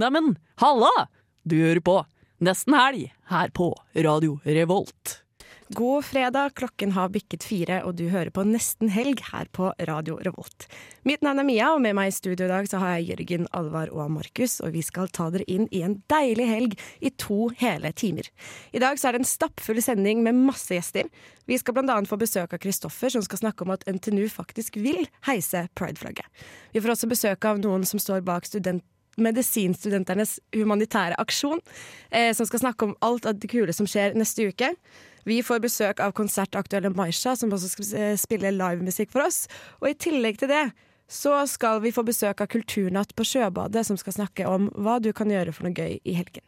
Neimen, halla! Du hører på Nesten Helg her på Radio Revolt. God fredag, klokken har bikket fire, og du hører på Nesten helg her på Radio Revolt. Mitt navn er Mia, og med meg i studio i dag så har jeg Jørgen, Alvar og Markus, og vi skal ta dere inn i en deilig helg i to hele timer. I dag så er det en stappfull sending med masse gjester. Vi skal annet få besøk av Kristoffer, som skal snakke om at NTNU faktisk vil heise prideflagget. Vi får også besøk av noen som står bak student medisinstudentenes humanitære aksjon, eh, som skal snakke om alt av det kule som skjer neste uke. Vi får besøk av konsertaktuelle Maisha, som også skal eh, spille livemusikk for oss. Og i tillegg til det så skal vi få besøk av Kulturnatt på Sjøbadet, som skal snakke om hva du kan gjøre for noe gøy i helgen.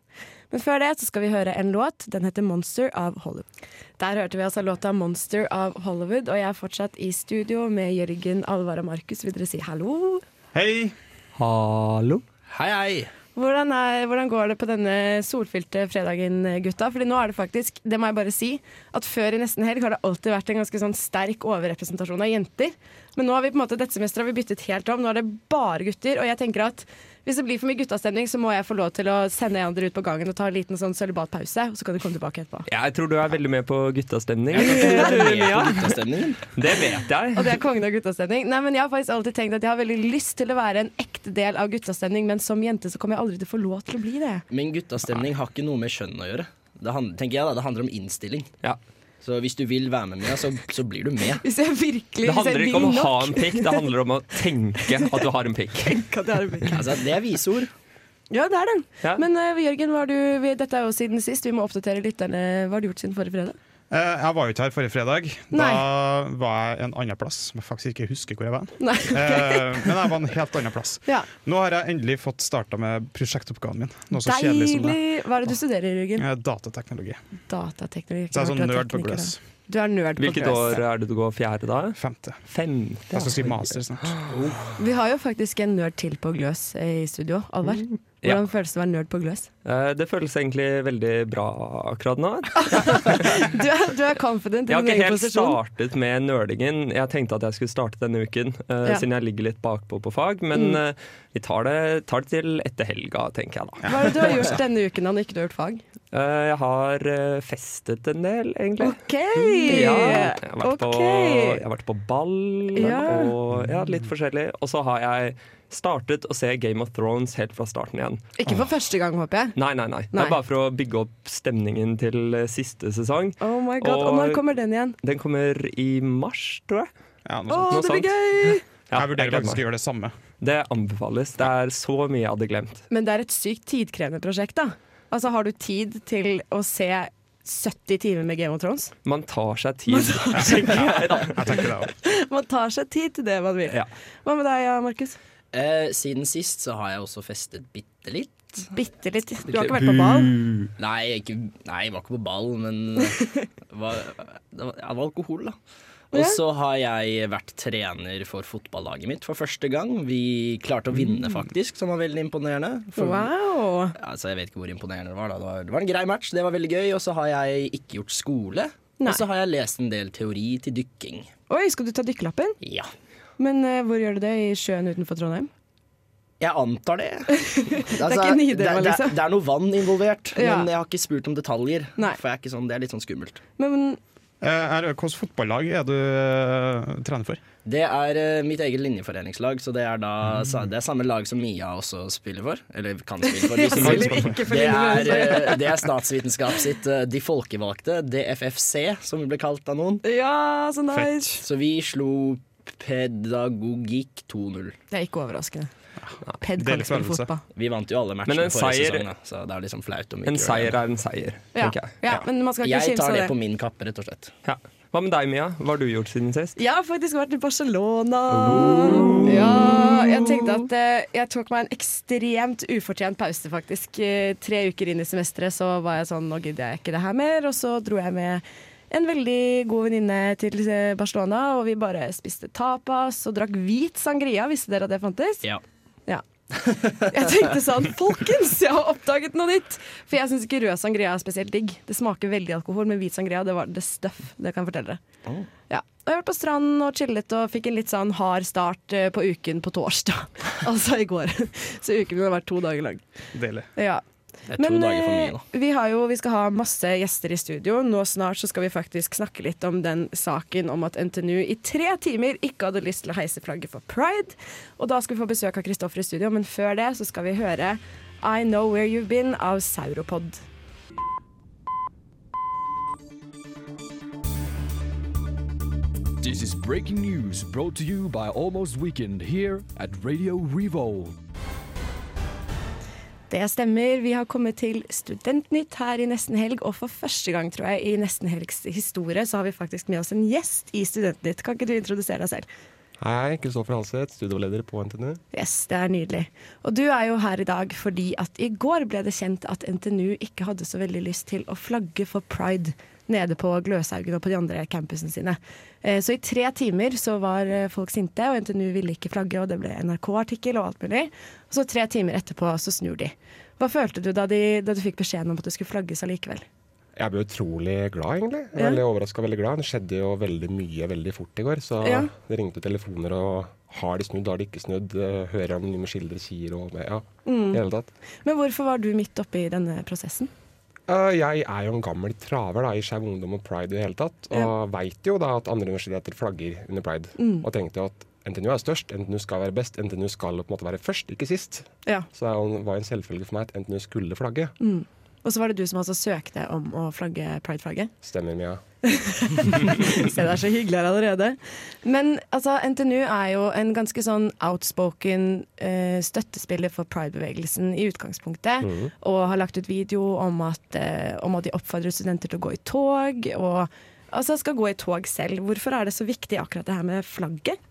Men før det så skal vi høre en låt. Den heter 'Monster' av Hollywood. Der hørte vi altså låta 'Monster' av Hollywood, og jeg er fortsatt i studio med Jørgen, Alvar og Markus. Vil dere si hallo? Hei! Hallo? Hei, hei! Hvordan, er, hvordan, går det på denne solfylte fredagen, gutta? Fordi nå er det faktisk, det må jeg bare si, at før i nesten helg har det alltid vært en ganske sånn sterk overrepresentasjon av jenter. Men nå har vi på en måte dette semesteret har vi byttet helt om. Nå er det bare gutter. Og jeg tenker at hvis det blir for mye guttastemning, så må jeg få lov til å sende en av dere ut på gangen og ta en liten sånn sølibatpause, og så kan du komme tilbake etterpå. Jeg tror du er veldig med på guttastemning. Ja. Det vet jeg. Og det er kongen av guttastemning. Nei, men Jeg har faktisk alltid tenkt at jeg har veldig lyst til å være en ekte del av guttastemning, men som jente så kommer jeg aldri til å få lov til å bli det. Men guttastemning har ikke noe med kjønn å gjøre. Det handler, tenker jeg da, det handler om innstilling. Ja. Så hvis du vil være med meg, så, så blir du med. Hvis jeg virkelig Det hvis jeg handler ikke vil om å ha en pikk, det handler om å tenke at du har en pikk. Tenk at jeg har en pikk. Altså, det er visord. Ja, det er det. Ja. Men uh, Jørgen, hva har du, vi, dette er jo siden sist. Vi må oppdatere lytterne. Hva har du gjort siden forrige fredag? Eh, Jeg var jo ikke her forrige fredag. Nei. Da var jeg en annen plass, som jeg faktisk ikke husker hvor jeg var. Nei. Eh, Men jeg var en helt annen plass. Ja. Nå har jeg endelig fått starta med prosjektoppgaven min. Noe så kjedelig som det. Deilig! Hva er det du studerer, Jørgen? Eh, Datateknologi. Datateknologi. Så jeg er sånn er nerd på gløs. Du er nerd på Hvilket år er det du går fjerde da? Femte. Femte. Jeg skal si master snart. Vi har jo faktisk en nerd til på gløs i studio. Alvar. Mm. Ja. Hvordan føles det å være nerd på gløs? Eh, Det føles egentlig veldig bra akkurat nå. Du er, du er confident i Jeg har ikke helt startet med nerdingen. Jeg tenkte at jeg skulle starte denne uken, uh, Ja. siden jeg ligger litt bakpå på fag. Men Mm. uh, vi tar det, tar det til etter helga, tenker jeg da. Hva er det du har gjort denne uken da du ikke har gjort fag? Eh, Jeg har eh, festet en del, egentlig. OK! Ja, jeg har vært, okay. på, jeg har vært på ball Ja. og ja, litt forskjellig. Og så har jeg startet å se Game of Thrones helt fra starten igjen. Ikke for første gang, håper jeg. Nei, nei, nei. Det er bare for å bygge opp stemningen til eh, siste sesong. Oh my god, Og Og- når kommer den igjen? Den kommer i mars, tror jeg. Ja, noe sånt. Noe det blir gøy! Ja, Jeg vurderer faktisk å gjøre det samme. Det anbefales. Det er så mye jeg hadde glemt. Men det er et sykt tidkrevende prosjekt, da. Altså, har du tid til å se 70 timer med Game of Thrones? Man tar seg tid. Man tar seg tid til det man vil. Ja. Hva med deg, Markus? Eh, siden sist så har jeg også festet bitte litt. Bitte litt. Du har ikke vært på ball? Nei, ikke, nei, jeg var ikke på ball, men det var, det var, det var alkohol, da. Og så har jeg vært trener for fotballaget mitt for første gang. Vi klarte å vinne, faktisk, som var veldig imponerende. For, Wow. altså, jeg vet ikke hvor imponerende det var. Det, var, det var en grei match, det var veldig gøy. Og så har jeg ikke gjort skole. Nei. Og så har jeg lest en del teori til dykking. Oi, skal du ta dykkerlappen? Ja. Men uh, hvor gjør du det? I sjøen utenfor Trondheim? Jeg antar det. Altså, ikke Nidelva, det, det, liksom. det er noe vann involvert, Ja. men jeg har ikke spurt om detaljer. Nei. For jeg er ikke sånn, det er litt sånn skummelt. Men er- Hvilket fotballag er du eh, trener for? Det er eh, mitt eget linjeforeningslag, så det er da sa- det er samme lag som Mia også spiller for. Eller kan spille for. de som vil. det, er, eh, det er statsvitenskap sitt eh, De folkevalgte, DFFC, som vi ble kalt av noen. ja, så nice. Så vi slo pedagogikk 2-0. Det er ikke overraskende. Ped kan ikke spille fotball. Vi vant jo alle matchene en forrige seier- sesong, så det er liksom flaut om vi En ikke gjør seier er en seier, tenker jeg. ja, men man skal ikke Jeg tar det på min kappe, rett og slett. Ja. Hva med deg, Mia? Hva har du gjort siden sist? Jeg har faktisk vært i Barcelona. Ja, jeg tenkte at eh, jeg tok meg en ekstremt ufortjent pause, faktisk. Eh, tre uker inn i semesteret så var jeg sånn nå gidder jeg ikke det her mer. Og så dro jeg med en veldig god venninne til eh, Barcelona, og vi bare spiste tapas og drakk hvit sangria. Visste dere at det fantes? Ja. Jeg tenkte sånn Folkens, jeg har oppdaget noe nytt! For jeg syns ikke rød sangria er spesielt digg. Det smaker veldig alkohol, men hvit sangria det var det stuff. Det kan jeg fortelle dere. Ja. Og Jeg har vært på stranden og chillet og fikk en litt sånn hard start eh, på uken på torsdag. altså i går. Så uken min har vært to dager lang. Deilig. Ja. Det er to Men dager for mye, eh, da. vi, har jo, vi skal ha masse gjester i studio. Nå snart så skal vi faktisk snakke litt om den saken om at NTNU i tre timer ikke hadde lyst til å heise flagget for pride. Og da skal vi få besøk av Kristoffer i studio, men før det så skal vi høre I Know Where You've Been av Sauropod. This is breaking news brought to you by Almost Weekend here at Radio Revolt. Det stemmer. Vi har kommet til Studentnytt her i Nesten Helg, og for første gang tror jeg i Nesten Helgs historie så har vi faktisk med oss en gjest i Studentnytt. Kan ikke du introdusere deg selv? Hei, Kristoffer Halseth, studieleder på NTNU. Yes, det er nydelig. Og du er jo her i dag fordi at i går ble det kjent at NTNU ikke hadde så veldig lyst til å flagge for pride nede på Gløshaugen og på de andre campusene sine. Eh, Så i tre timer så var eh, folk sinte, og NTNU ville ikke flagge, og det ble NRK-artikkel og alt mulig. Og så tre timer etterpå så snur de. Hva følte du da, de, da du fikk beskjeden om at det skulle flagges allikevel? Jeg ble utrolig glad, egentlig. Ja. Veldig overraska, veldig glad. Det skjedde jo veldig mye veldig fort i går, så Ja. det ringte telefoner og har de snudd, har de ikke snudd? Eh, Hører om nye skildre sier og ja, Mm. i hele tatt. Men hvorfor var du midt oppe i denne prosessen? Eh, Jeg er jo en gammel traver da, i Skeiv Ungdom og pride i det hele tatt, og Ja. veit jo da at andre universiteter flagger under pride. Mm. Og tenkte jo at NTNU er størst, NTNU skal være best, NTNU skal på en måte være først, ikke sist. Ja. Så det var en selvfølge for meg at NTNU skulle flagge. Mm. Og så var det du som altså søkte om å flagge prideflagget. Stemmer, Mia. Se, det er så hyggelig her allerede. Men altså, NTNU er jo en ganske sånn outspoken eh, støttespiller for pridebevegelsen i utgangspunktet. Mm. Og har lagt ut video om at, eh, om at de oppfordrer studenter til å gå i tog. Og altså skal gå i tog selv. Hvorfor er det så viktig akkurat det her med flagget?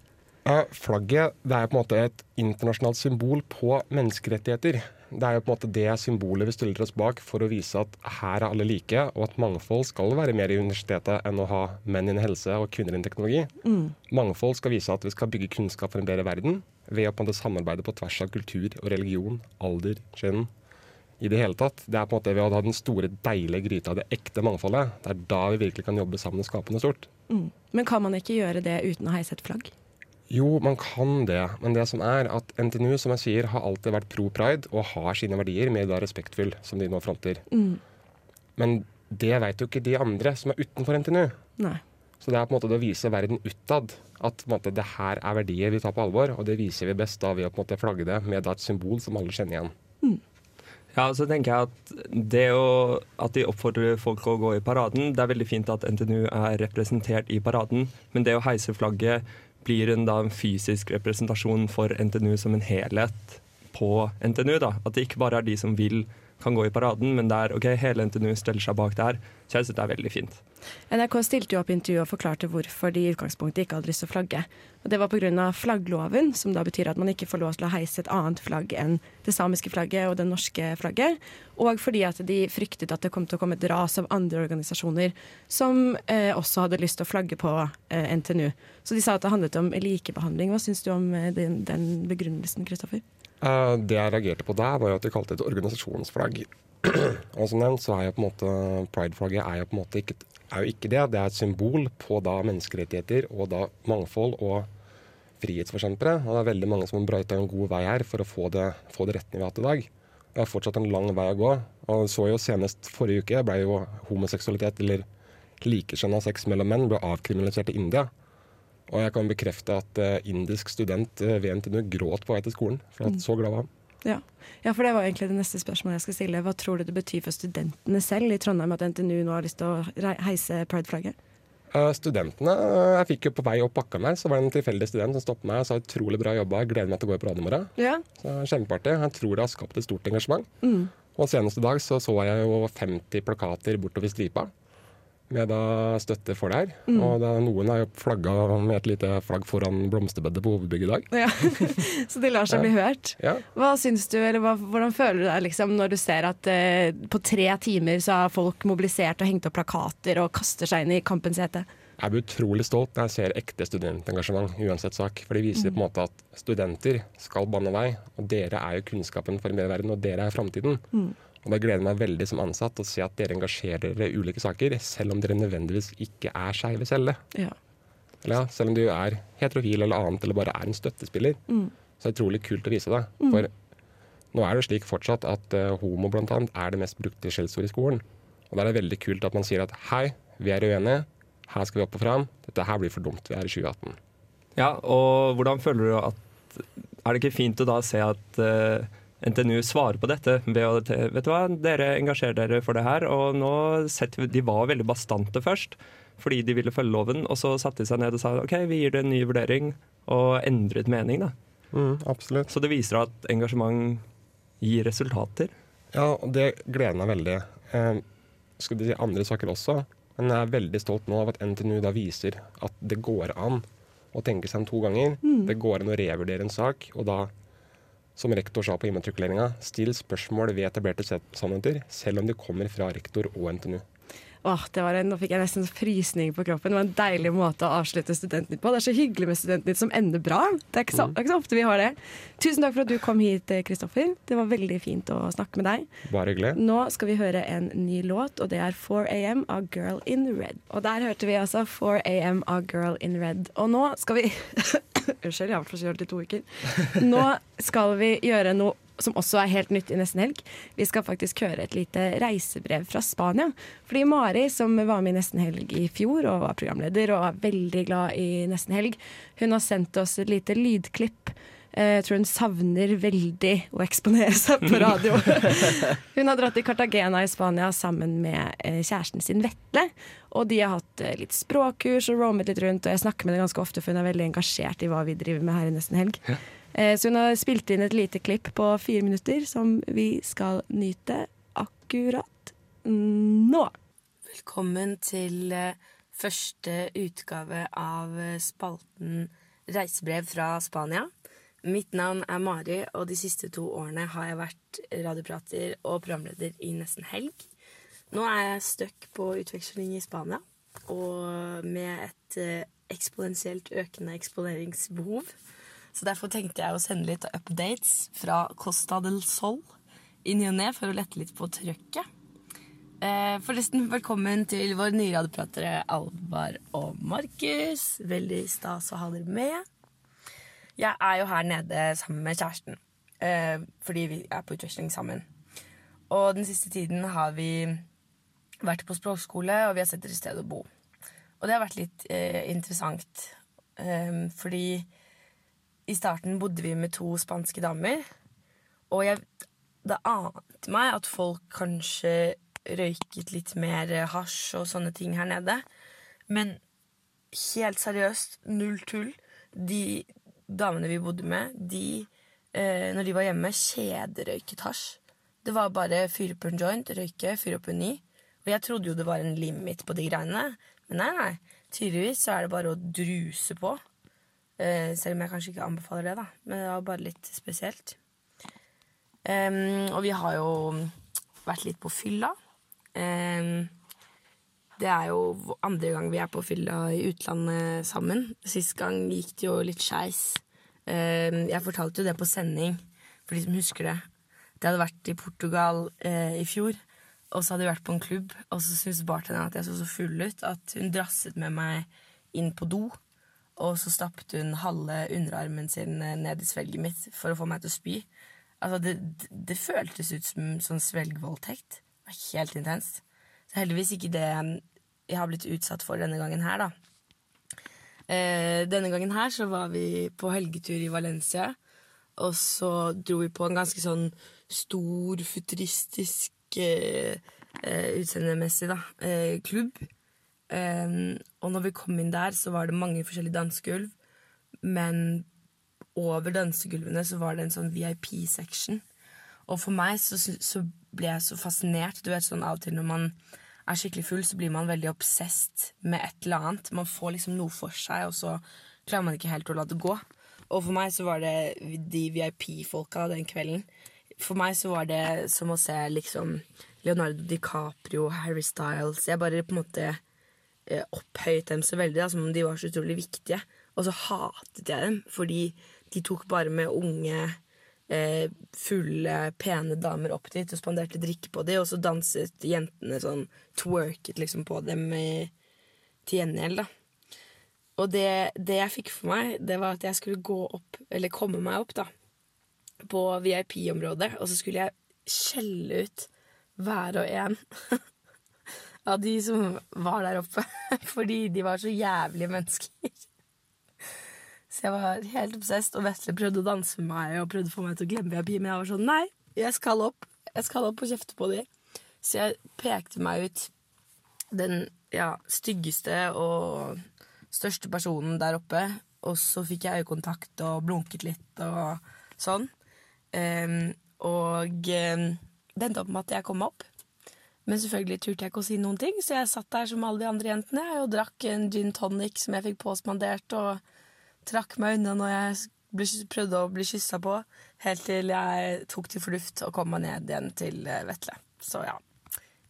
Ja, flagget det er på en måte et internasjonalt symbol på menneskerettigheter. Det er jo på en måte det symbolet vi stiller oss bak for å vise at her er alle like, og at mangfold skal være mer i universitetet enn å ha menn innen helse og kvinner innen teknologi. Mangfold skal vise at vi skal bygge kunnskap for en bedre verden ved å på en måte samarbeide på tvers av kultur og religion, alder, kjønn. I det hele tatt. Det er på en måte ved å ha den store, deilige gryta, det ekte mangfoldet. Det er da vi virkelig kan jobbe sammen og skape noe stort. Men kan man ikke gjøre det uten å heise et flagg? Jo, man kan det, men det som er at NTNU som jeg sier, har alltid vært pro pride og har sine verdier, mer da respektfull, som de nå fronter. Men det vet jo ikke de andre som er utenfor NTNU. Nei. Så det er på en måte det å vise verden utad at på en måte, det her er verdier vi tar på alvor, og det viser vi best da ved å på en måte flagge det med da et symbol som alle kjenner igjen. Ja, så tenker jeg at det å, at de oppfordrer folk å gå i paraden, det er veldig fint at NTNU er representert i paraden, men det å heise flagget blir en, da, en fysisk representasjon for NTNU som en helhet på NTNU. da. At det ikke bare er de som vil kan gå i paraden, men det er ok, hele NTNU stiller seg bak det her. Så jeg synes det er veldig fint. NRK stilte jo opp intervjuet og forklarte hvorfor de i utgangspunktet ikke hadde lyst til å flagge. Og Det var pga. flaggloven, som da betyr at man ikke får lov til å heise et annet flagg enn det samiske flagget og det norske flagget. Og fordi at de fryktet at det kom til å komme et ras av andre organisasjoner som eh, også hadde lyst til å flagge på eh, NTNU. Så de sa at det handlet om likebehandling. Hva syns du om eh, den, den begrunnelsen, Kristoffer? Eh, det jeg reagerte på der, var jo at de kalte det et organisasjonsflagg. og som nevnt så er jo på en måte prideflagget er jo på en måte ikke, er jo ikke det. Det er et symbol på da menneskerettigheter og da mangfold og frihetsforkjempere. Og det er veldig mange som har brøyta en god vei her for å få det, få det retten vi har hatt i dag. Det er fortsatt en lang vei å gå. Og så jo senest forrige uke ble jo homoseksualitet eller likekjønna sex mellom menn ble avkriminalisert i India. Og jeg kan bekrefte at uh, indisk student uh, ved NTNU gråt på vei til skolen. For at så glad var han. Ja. ja, for det var egentlig det neste spørsmålet jeg skal stille. Hva tror du det betyr for studentene selv i Trondheim at NTNU nå har lyst til å heise prideflagget? Uh, studentene Jeg fikk jo på vei opp pakka meg, så var det en tilfeldig student som stoppet meg og sa utrolig bra jobba, jeg gleder meg til å gå i paraden i morgen. Ja. Så Kjempeartig. Jeg tror det har skapt et stort engasjement. Mm. Og seneste dag så, så jeg jo 50 plakater bortover stripa med da støtte for det her. Mm. Og da, noen har jo flagga med et lite flagg foran blomsterbedet på hovedbygget i dag. ja. Så de lar seg bli hørt. Ja. Hva syns du, eller hva, Hvordan føler du deg liksom, når du ser at eh, på tre timer så har folk mobilisert og hengt opp plakater og kaster seg inn i kampens hete? jeg blir utrolig stolt når jeg ser ekte studentengasjement uansett sak. For det viser på en måte at studenter skal banne vei, og dere er jo kunnskapen for bedre verden, og dere er framtiden. Og det gleder meg veldig som ansatt å se at dere engasjerer dere i ulike saker, selv om dere nødvendigvis ikke er skeive selv. Ja. Eller ja, selv om du er heterofil eller annet, eller bare er en støttespiller. Så det er utrolig kult å vise det. For nå er det slik fortsatt at uh, homo blant annet er det mest brukte skjellsordet i skolen. Og da er det veldig kult at man sier at hei, vi er uenige, her skal vi opp og fram, dette her blir for dumt, vi er i 2018. Ja, og hvordan føler du at Er det ikke fint å da se at eh, NTNU svarer på dette ved å Vet du hva, dere engasjerer dere for det her, og nå setter vi De var veldig bastante først fordi de ville følge loven, og så satte de seg ned og sa OK, vi gir det en ny vurdering, og endret mening, da. Mm, absolutt. Så det viser at engasjement gir resultater. Ja, og det gleder meg veldig. Eh, skulle si andre saker også, men jeg er veldig stolt nå av at NTNU da viser at det går an å tenke seg om to ganger. Det går an å revurdere en sak, og da, som rektor sa på immatrikuleringa, still spørsmål ved etablerte sannheter, selv om de kommer fra rektor og NTNU. Åh, det var en, Nå fikk jeg nesten frysning på kroppen. Det var en deilig måte å avslutte Studentnytt på. Det er så hyggelig med Studentnytt som ender bra. Det er ikke så, er ikke så ofte vi har det. Tusen takk for at du kom hit, Kristoffer. Det var veldig fint å snakke med deg. Bare hyggelig. Nå skal vi høre en ny låt, og det er 4AM av Girl in Red. Og der hørte vi altså 4AM av Girl in Red. Og nå skal vi Unnskyld, jeg har vært forkjølt i to uker. Nå skal vi gjøre noe som også er helt nytt i Nesten Helg. Vi skal faktisk høre et lite reisebrev fra Spania. Fordi Mari, som var med i Nesten Helg i fjor og var programleder og er veldig glad i Nesten Helg, hun har sendt oss et lite lydklipp. Eh, Jeg tror hun savner veldig å eksponere seg på radio. Hun har dratt til Cartagena i Spania sammen med eh, kjæresten sin Vetle. Og de har hatt eh, litt språkkurs og roamet litt rundt, og jeg snakker med henne ganske ofte, for hun er veldig engasjert i hva vi driver med her i Nesten Helg. Eh, Så hun har spilt inn et lite klipp på fire minutter som vi skal nyte akkurat nå. Velkommen til eh, første utgave av eh, spalten Reisebrev fra Spania. Mitt navn er Mari, og de siste to årene har jeg vært radioprater og programleder i Nesten Helg. Nå er jeg stuck på utveksling i Spania, og med et eksponentielt økende eksponeringsbehov. Så derfor tenkte jeg å sende litt updates fra Costa del Sol i ny og ne for å lette litt på trøkket. Eh, forresten, velkommen til vår nye radiopratere Alvar og Markus. Veldig stas å ha dere med. Jeg er jo her nede sammen med kjæresten, eh, fordi vi er på utveksling sammen. Og den siste tiden har vi vært på språkskole, og vi har sett et sted å bo. Og det har vært litt eh, interessant, eh, fordi i starten bodde vi med to spanske damer, og jeg, det ante meg at folk kanskje røyket litt mer hasj og sånne ting her nede. Men helt seriøst, null tull. De damene vi bodde med, de, eh, når de var hjemme, kjederøyket hasj. Det var bare fyre på en joint, røyke, fyre opp en ny. Og jeg trodde jo det var en limit på de greiene. Men nei, nei. Tydeligvis så er det bare å druse på. Eh, selv om jeg kanskje ikke anbefaler det, da. Men det var bare litt spesielt. Um, og vi har jo vært litt på fylla. Um, det er jo andre gang vi er på fylla i utlandet sammen. Sist gang gikk det jo litt skeis. Um, jeg fortalte jo det på sending, for de som husker det. Det hadde vært i Portugal uh, i fjor, og så hadde vi vært på en klubb, og så syntes bartenderen at jeg så så full ut at hun drasset med meg inn på do. Og så stappet hun halve underarmen sin eh, ned i svelget mitt for å få meg til å spy. Altså, det, det, føltes ut som sånn svelgvoldtekt. Det var helt intenst. Så heldigvis ikke det jeg har blitt utsatt for denne gangen her, da. Eh, denne gangen her så var vi på helgetur i Valencia, og så dro vi på en ganske sånn stor, futuristisk eh, eh, utseendemessig da, eh, klubb. Og når vi kom inn der, så var det mange forskjellige dansegulv, men over dansegulvene så var det en sånn VIP-section. Og for meg så, så ble jeg så fascinert. Du vet sånn Av og til når man er skikkelig full, så blir man veldig obsessed med et eller annet. Man får liksom noe for seg, og så klarer man ikke helt å la det gå. Og for meg så var det de VIP-folka den kvelden. For meg så var det som å se liksom Leonardo DiCaprio, Harry Styles Jeg bare på en måte opphøyet dem så veldig, da, som om de var så utrolig viktige. Og så hatet jeg dem, fordi de tok bare med unge, eh, fulle, pene damer opp dit og spanderte drikke på dem, og så danset jentene sånn twerket liksom på dem i, til gjengjeld, da. Og det, det jeg fikk for meg, det var at jeg skulle gå opp, eller komme meg opp, da, på VIP-området, og så skulle jeg skjelle ut hver og en av de som var der oppe, fordi de var så jævlige mennesker. Så jeg var helt obsessed, og Vetle prøvde å danse med meg og prøvde å få meg til å glemme VIP, men jeg var sånn nei, jeg skal opp. Jeg skal opp og kjefte på de. Så jeg pekte meg ut den ja, styggeste og største personen der oppe, og så fikk jeg øyekontakt og blunket litt og sånn. Um, og um, det endte opp med at jeg kom opp. Men selvfølgelig turte jeg ikke å si noen ting, så jeg satt der som alle de andre jentene og drakk en gin tonic som jeg fikk påspandert, og trakk meg unna når jeg ble, prøvde å bli kyssa på, helt til jeg tok til fornuft og kom meg ned igjen til eh, Vetle. Så ja,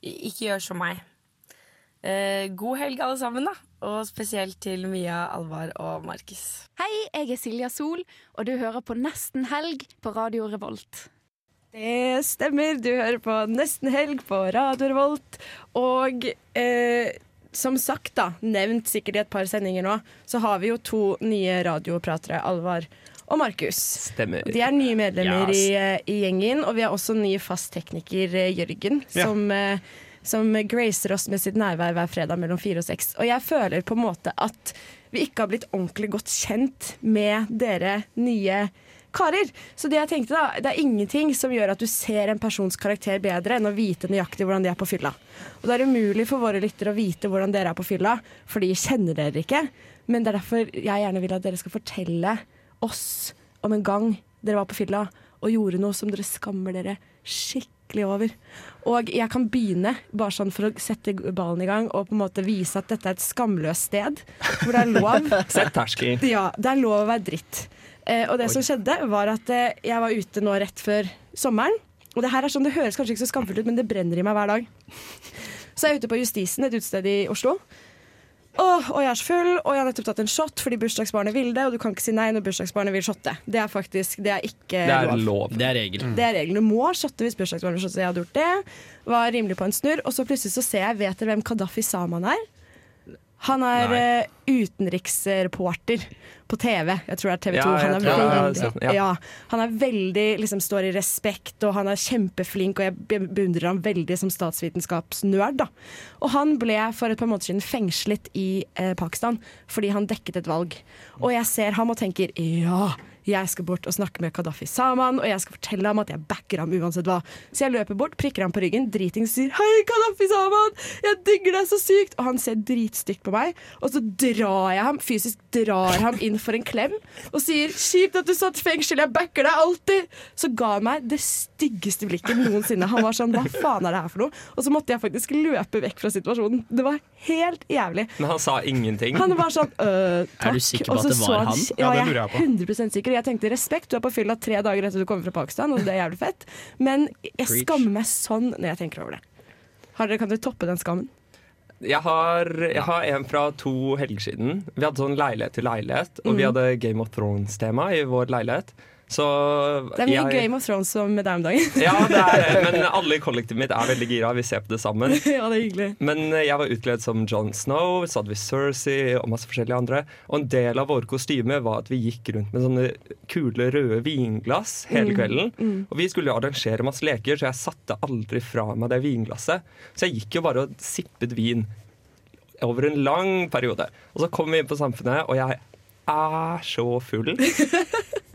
ikke gjør som meg. Eh, god helg, alle sammen, da. Og spesielt til Mia, Alvar og Markus. Hei, jeg er Silja Sol, og du hører på Nesten helg på Radio Revolt. Det stemmer. Du hører på Nesten helg på Radio Revolt. Og eh, som sagt, da, nevnt sikkert i et par sendinger nå, så har vi jo to nye radiopratere, Alvar og Markus. Stemmer. De er nye medlemmer Yes. i, eh, i gjengen, og vi har også ny fast tekniker, eh, Jørgen, Ja. som, eh, som gracer oss med sitt nærvær hver fredag mellom fire og seks. Og jeg føler på en måte at vi ikke har blitt ordentlig godt kjent med dere nye karer. Så det jeg tenkte da, det er ingenting som gjør at du ser en persons karakter bedre enn å vite nøyaktig hvordan de er på fylla. Og det er umulig for våre lyttere å vite hvordan dere er på fylla, for de kjenner dere ikke. Men det er derfor jeg gjerne vil at dere skal fortelle oss om en gang dere var på fylla og gjorde noe som dere skammer dere skikkelig over. Og jeg kan begynne, bare sånn for å sette ballen i gang og på en måte vise at dette er et skamløst sted, hvor det er lov Sett terskelen. ja, det er lov å være dritt. Eh, og det som skjedde, var at eh, jeg var ute nå rett før sommeren. Og det her er sånn, det høres kanskje ikke så skamfullt ut, men det brenner i meg hver dag. Så jeg er ute på Justisen, et utested i Oslo. Åh, og jeg er så full, og jeg har nettopp tatt en shot fordi bursdagsbarnet vil det. Og du kan ikke si nei når bursdagsbarnet vil shotte. Det er faktisk, det er ikke Det er lov. lov. Det er regel. Det er regelen. Du må shotte hvis bursdagsbarnet vil shotte. Så jeg hadde gjort det. Var rimelig på en snurr. Og så plutselig så ser jeg, vet dere hvem Kadafi Saman er? Han er eh, utenriksreporter på TV. Jeg tror det er TV 2. Ja, han, er veldig, ja. ja, han er veldig liksom, står i respekt, og han er kjempeflink, og jeg beundrer ham veldig som statsvitenskapsnerd. Da. Og han ble for et par måneder siden fengslet i eh, Pakistan fordi han dekket et valg. Og jeg ser ham og tenker ja. Jeg skal bort og snakke med Kadafi Saman, og jeg skal fortelle ham at jeg backer ham uansett hva. Så jeg løper bort, prikker ham på ryggen, dritings sier 'Hei, Kadafi Saman! Jeg digger deg så sykt!' Og han ser dritstygt på meg, og så drar jeg ham, fysisk drar ham inn for en klem og sier 'Kjipt at du satt i fengsel, jeg backer deg alltid!' Så ga han meg det styggeste blikket noensinne. Han var sånn 'Hva faen er det her for noe?' Og så måtte jeg faktisk løpe vekk fra situasjonen. Det var helt jævlig. Men han sa ingenting. Han var sånn øh, takk. Er du sikker på at det var han? Ja, Ja, det lurer er jeg på. 100 sikker. Jeg tenkte respekt, du er på fylla tre dager etter du kommer fra Pakistan, og det er jævlig fett. Men jeg skammer meg sånn når jeg tenker over det. Har dere, kan dere toppe den skammen? Jeg har, jeg har en fra to helger siden. Vi hadde sånn leilighet til leilighet, og vi Mhm. hadde Game of Thrones-tema i vår leilighet. Så Det er mye jeg, Game of Thrones som med deg om dagen. Ja, det er, men alle i kollektivet mitt er veldig gira. Vi ser på det sammen. ja, det er hyggelig. Men jeg var utkledd som Jon Snow, så hadde vi Cersei og masse forskjellige andre. Og en del av våre kostymer var at vi gikk rundt med sånne kule røde vinglass hele kvelden. Og vi skulle jo arrangere masse leker, så jeg satte aldri fra meg det vinglasset. Så jeg gikk jo bare og sippet vin over en lang periode. Og så kom vi inn på Samfunnet, og jeg er så full.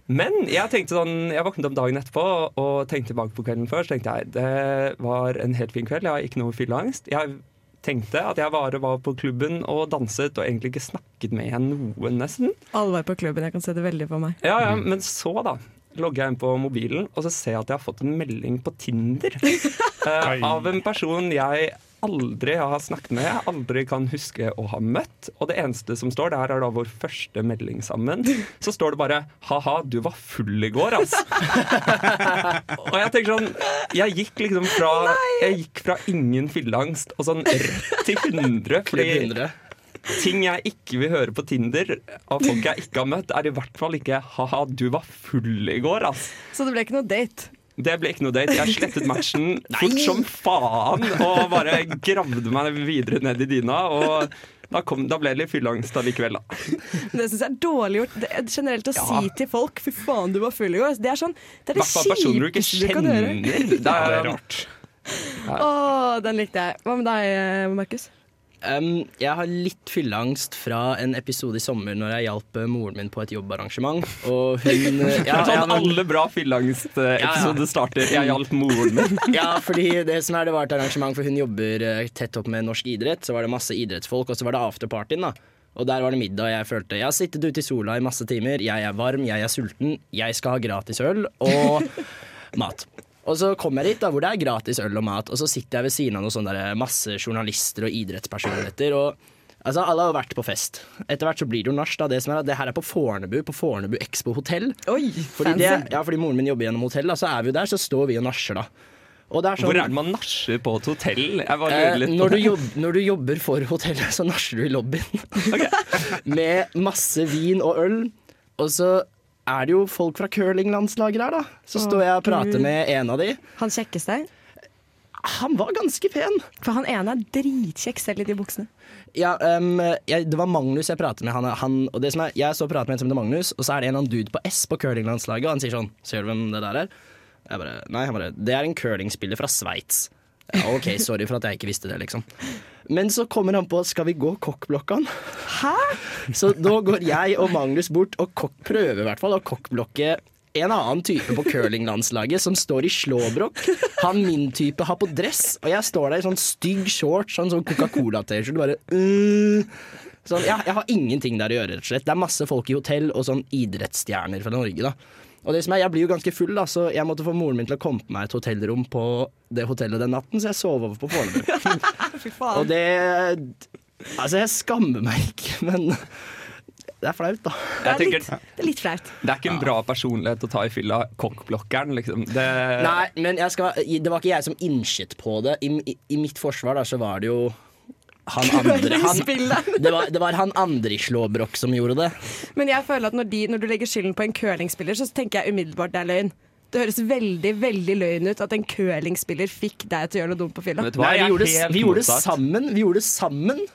Men jeg tenkte sånn, jeg våknet om dagen etterpå og tenkte tilbake på kvelden før. Så tenkte jeg det var en helt fin kveld. Jeg har ikke noe fylleangst. Jeg tenkte at jeg bare var på klubben og danset og egentlig ikke snakket med noen, nesten. Alle var på klubben, jeg kan se det veldig på meg. Ja, ja, Men så, da, logger jeg inn på mobilen, og så ser jeg at jeg har fått en melding på Tinder. uh, av en person jeg aldri har snakket med, aldri kan huske å ha møtt. Og det eneste som står, det her er da vår første melding sammen, så står det bare 'ha-ha, du var full i går', altså. og jeg tenker sånn Jeg gikk liksom fra Jeg gikk fra ingen fylleangst og sånn rett til 100. Fordi ting jeg ikke vil høre på Tinder av folk jeg ikke har møtt, er i hvert fall ikke 'ha-ha, du var full i går', altså. Så det ble ikke noe date? Det ble ikke noe date. Jeg slettet matchen fort som faen og bare gravde meg videre ned i dyna. Og da, kom, da ble det litt fylleangst allikevel, da. Det syns jeg er dårlig gjort. Det er generelt å Ja. si til folk 'fy faen, du var full i går'. Det er sånn Det er det du kjipeste du kan gjøre. Det er rart. Å, den likte jeg. Hva med deg, Markus? Um, jeg har litt fylleangst fra en episode i sommer når jeg hjalp eh, moren min på et jobbarrangement. Og hun eh, ja, sånn ja, men- alle bra fylleangstepisoder starter. Jeg hjalp moren min. ja, fordi det som er, det var et arrangement, for hun jobber eh, tett opp med norsk idrett. Så var det masse idrettsfolk, og så var det afterpartyen, da. Og der var det middag, og jeg følte Jeg har sittet ute i sola i masse timer, jeg er varm, jeg er sulten, jeg skal ha gratis øl og mat. Og så kommer jeg dit da, hvor det er gratis øl og mat, og så sitter jeg ved siden av noen sånne der, masse journalister og idrettspersonligheter. og Altså, Alle har jo vært på fest. Etter hvert så blir det jo nach. Det som er at det her er på Fornebu, på Fornebu Expo hotell. Oi, Fordi, det, ja, fordi moren min jobber gjennom hotell, da, så er vi jo der, så står vi og nasjer, da. Og det er sånn, Hvor er det man nasjer på et hotell? Jeg bare Eh, lurer litt når, på du jobb, når du jobber for hotellet, så nasjer du i lobbyen. Med masse vin og øl. Og så er det jo folk fra curlinglandslaget der, da. Så står jeg og prater med en av de. Han kjekkeste? Han var ganske pen. For han ene er dritkjekk selv i de buksene. Ja, um, jeg, Det var Magnus jeg pratet med. Han, han, og det som er, jeg så og pratet med en som heter Magnus, og så er det en annen dude på S på curlinglandslaget, og han sier sånn Ser du hvem det der er? Jeg bare, Nei, han bare Det er en curlingspiller fra Sveits. Ja, OK, sorry for at jeg ikke visste det, liksom. Men så kommer han på Skal vi gå kokkblokkene? Hæ? Så da går jeg og Magnus bort og prøver i hvert fall å kokkblokke en annen type på curlinglandslaget som står i slåbrok. Han min type har på dress, og jeg står der i sånn stygg shorts, sånn, sånn Coca-Cola-T-skjorte. Bare øh. sånn, jeg, jeg har ingenting der å gjøre, rett og slett. Det er masse folk i hotell og sånn idrettsstjerner fra Norge, da. Og det som er, Jeg blir jo ganske full, da, så jeg måtte få moren min til å komme på meg et hotellrom på det hotellet den natten, så jeg sov over på Fornebu. Og det Altså, jeg skammer meg ikke, men det er flaut, da. Det er litt, det er litt flaut. det er ikke en bra personlighet å ta i fylla. Kokkblokkeren, liksom. Det, Nei, men jeg skal, det var ikke jeg som innskyt på det. I, i, i mitt forsvar da, så var det jo han andre han, det, var, det var han andre i slåbrok som gjorde det. Men jeg føler at når, de, når du legger skylden på en curlingspiller, så tenker jeg umiddelbart det er løgn. Det høres veldig veldig løgn ut at en curlingspiller fikk deg til å gjøre noe dumt på fylla. Nei, vi gjorde, vi gjorde det sammen. Vi gjorde det sammen.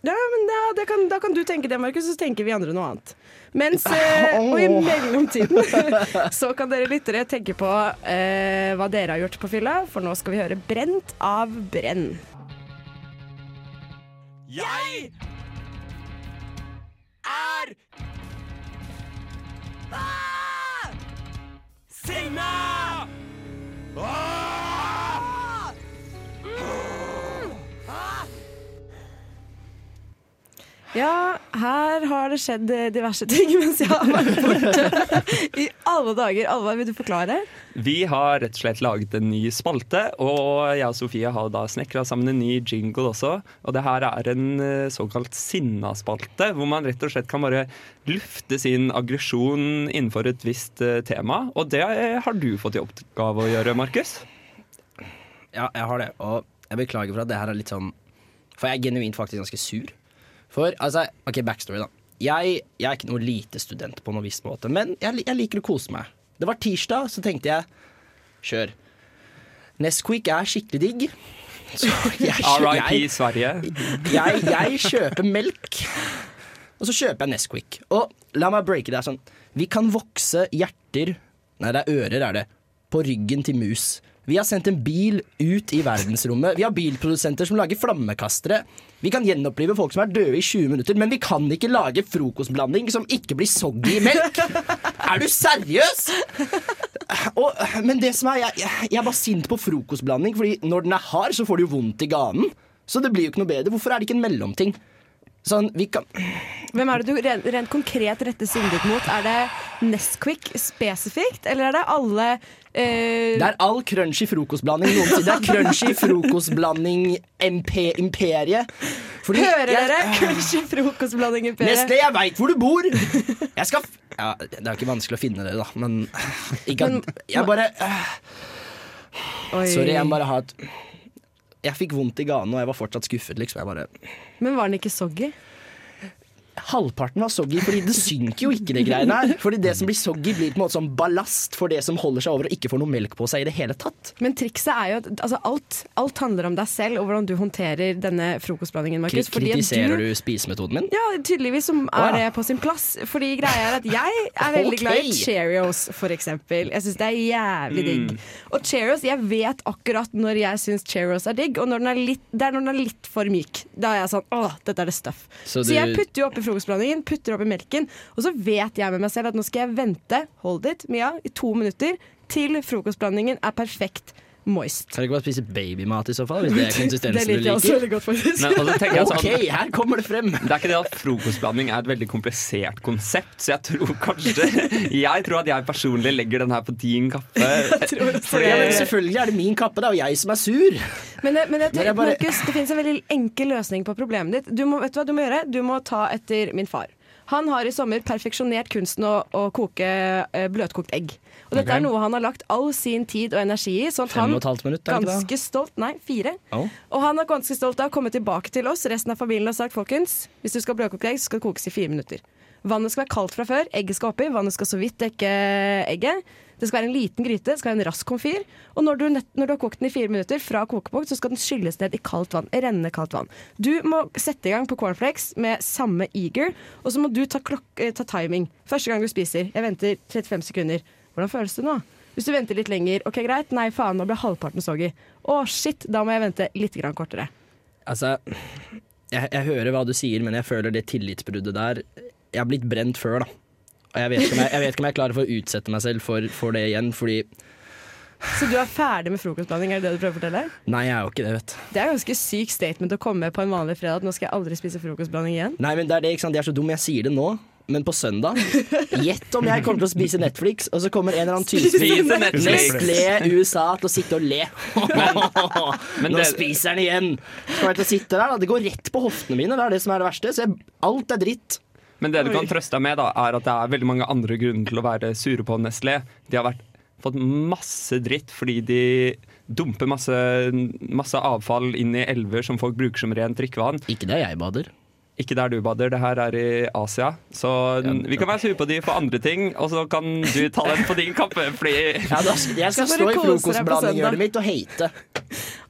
Ja, men da, det kan, Da kan du tenke det, Markus, så tenker vi andre noe annet. Mens, eh, og i mellomtiden så kan dere lyttere tenke på eh, hva dere har gjort på fylla, for nå skal vi høre 'Brent av brenn'. Jeg er ah! Signa! Ah! Ja, her har det skjedd eh, diverse ting mens jeg har vært borte. I alle dager. Alvar, vil du forklare? Vi har rett og slett laget en ny spalte, og jeg og Sofie har da snekra sammen en ny jingle også. Og det her er en såkalt såkalt sinnaspalte, hvor man rett og slett kan bare lufte sin aggresjon innenfor et visst eh, tema. Og det eh, har du fått i oppgave å gjøre, Markus. Ja, jeg har det. Og jeg beklager for at det her er litt sånn For jeg er genuint faktisk ganske sur. For altså, OK, backstory, da. Jeg, jeg er ikke noe lite student på noen viss måte, men jeg, jeg liker å kose meg. Det var tirsdag, så tenkte jeg kjør. Nesquik er skikkelig digg. RIP Sverige. jeg, jeg kjøper melk, og så kjøper jeg Nesquik. Og la meg breake det sånn. Vi kan vokse hjerter Nei, det er ører, er det. På ryggen til mus. Vi har sendt en bil ut i verdensrommet. Vi har bilprodusenter som lager flammekastere. Vi kan gjenopplive folk som er døde i 20 minutter, men vi kan ikke lage frokostblanding som ikke blir soggy i melk! Er du seriøs?! Og, men det som er, jeg, jeg er bare sint på frokostblanding, Fordi når den er hard, så får du jo vondt i ganen. Så det blir jo ikke noe bedre. Hvorfor er det ikke en mellomting? Sånn, vi kan Hvem er det du rent, rent konkret retter sinnet ditt mot? Er det Nesquik spesifikt, eller er det alle eh, Det er all crunchy frokostblanding noensinne. Det er crunchy frokostblanding MP imperiet. Fordi Hører jeg- dere? Crunchy frokostblanding i Neste, jeg veit hvor du bor! Jeg skal ja, Det er ikke vanskelig å finne det, da, men ikke Jeg bare. Sorry, jeg bare ha et jeg fikk vondt i ganen, og jeg var fortsatt skuffet. liksom. Bare, Men var den ikke soggy? Halvparten var soggy, fordi det synker jo ikke det greiene her. Fordi det som blir soggy, blir på en måte som ballast for det som holder seg over og ikke får noe melk på seg i det hele tatt. Men trikset er jo at altså, alt, alt handler om deg selv og hvordan du håndterer denne frokostblandingen, Markus. kritiserer du spisemetoden min? Ja, tydeligvis som er det på sin plass. Fordi greia er at jeg er veldig okay. glad i Cheerios, for eksempel. Jeg syns det er jævlig digg. Og Cheerios, jeg vet akkurat når jeg syns Cheerios er digg, og når den er litt, det er når den er litt for myk. Da er jeg sånn åh, dette er det stuff. Så Så, jeg putter jo oppi frokostblandingen, putter oppi melken, og så vet jeg med meg selv at nå skal jeg vente, hold it, Mia, i to minutter til frokostblandingen er perfekt moist. Kan du ikke bare spise babymat i så fall, hvis det er konsistensen Det du liker også godt. Men altså, jeg sånn, OK, her kommer det frem! Det er ikke det at frokostblanding er et veldig komplisert konsept, så jeg tror kanskje Jeg tror at jeg personlig legger den her på din kappe. Ja, selvfølgelig er det min kappe, det er jo jeg som er sur. Men, det, men jeg, Men jeg bare- Markus, det finnes en veldig enkel løsning på problemet ditt. Du må, vet du hva du må gjøre? Du må ta etter min far. Han har i sommer perfeksjonert kunsten å, å koke eh, bløtkokt egg. Og dette okay. er noe han har lagt all sin tid og energi i. Sånn at han minutt, er ganske stolt Nei, fire. Oh. Og han er ganske stolt av å komme tilbake til oss, resten av familien, har sagt folkens, hvis du skal ha bløtkokt egg, så skal det kokes i fire minutter. Vannet skal være kaldt fra før, egget skal oppi, vannet skal så vidt dekke egget. Det skal være en liten gryte, det skal være en rask komfyr. Og når du, nett, når du har kokt den i fire minutter fra kokepunkt, så skal den skylles ned i kaldt vann. Rennende kaldt vann. Du må sette i gang på cornflakes med samme eager, og så må du ta, klok ta timing. Første gang du spiser. Jeg venter 35 sekunder. Hvordan føles det nå? Hvis du venter litt lenger, ok greit, nei faen, nå ble halvparten soggy. Å shit, da må jeg vente litt grann kortere. Altså, jeg, jeg hører hva du sier, men jeg føler det tillitsbruddet der Jeg har blitt brent før, da. Og jeg vet ikke om jeg, jeg, vet ikke om jeg klarer for å utsette meg selv for, for det igjen, fordi Så du er ferdig med frokostblanding, er det det du prøver å fortelle? Nei, jeg er jo ikke det, vet du. Det er en ganske syk statement å komme med på en vanlig fredag. At nå skal jeg aldri spise frokostblanding igjen. Nei, men det er det, ikke sant? Jeg er så dum, jeg sier det nå. Men på søndag Gjett om jeg kommer til å spise Netflix, og så kommer en eller annen type Spise Nestlé USA til å sitte og le. men Nå det- spiser den igjen! Så jeg til å sitte der, da. Det går rett på hoftene mine, det er det som er det verste. Så jeg, alt er dritt. Men det du kan trøste deg med, da, er at det er veldig mange andre grunner til å være sure på Nestlé. De har vært, fått masse dritt fordi de dumper masse, masse avfall inn i elver som folk bruker som rent drikkevann. Ikke det jeg bader. Ikke der du bader, det her er i Asia. Så vi kan være sure på de for andre ting, og så kan du ta den på din kappe. Fordi Ja, da, jeg skal stå i frokostblandinghjørnet mitt og hate.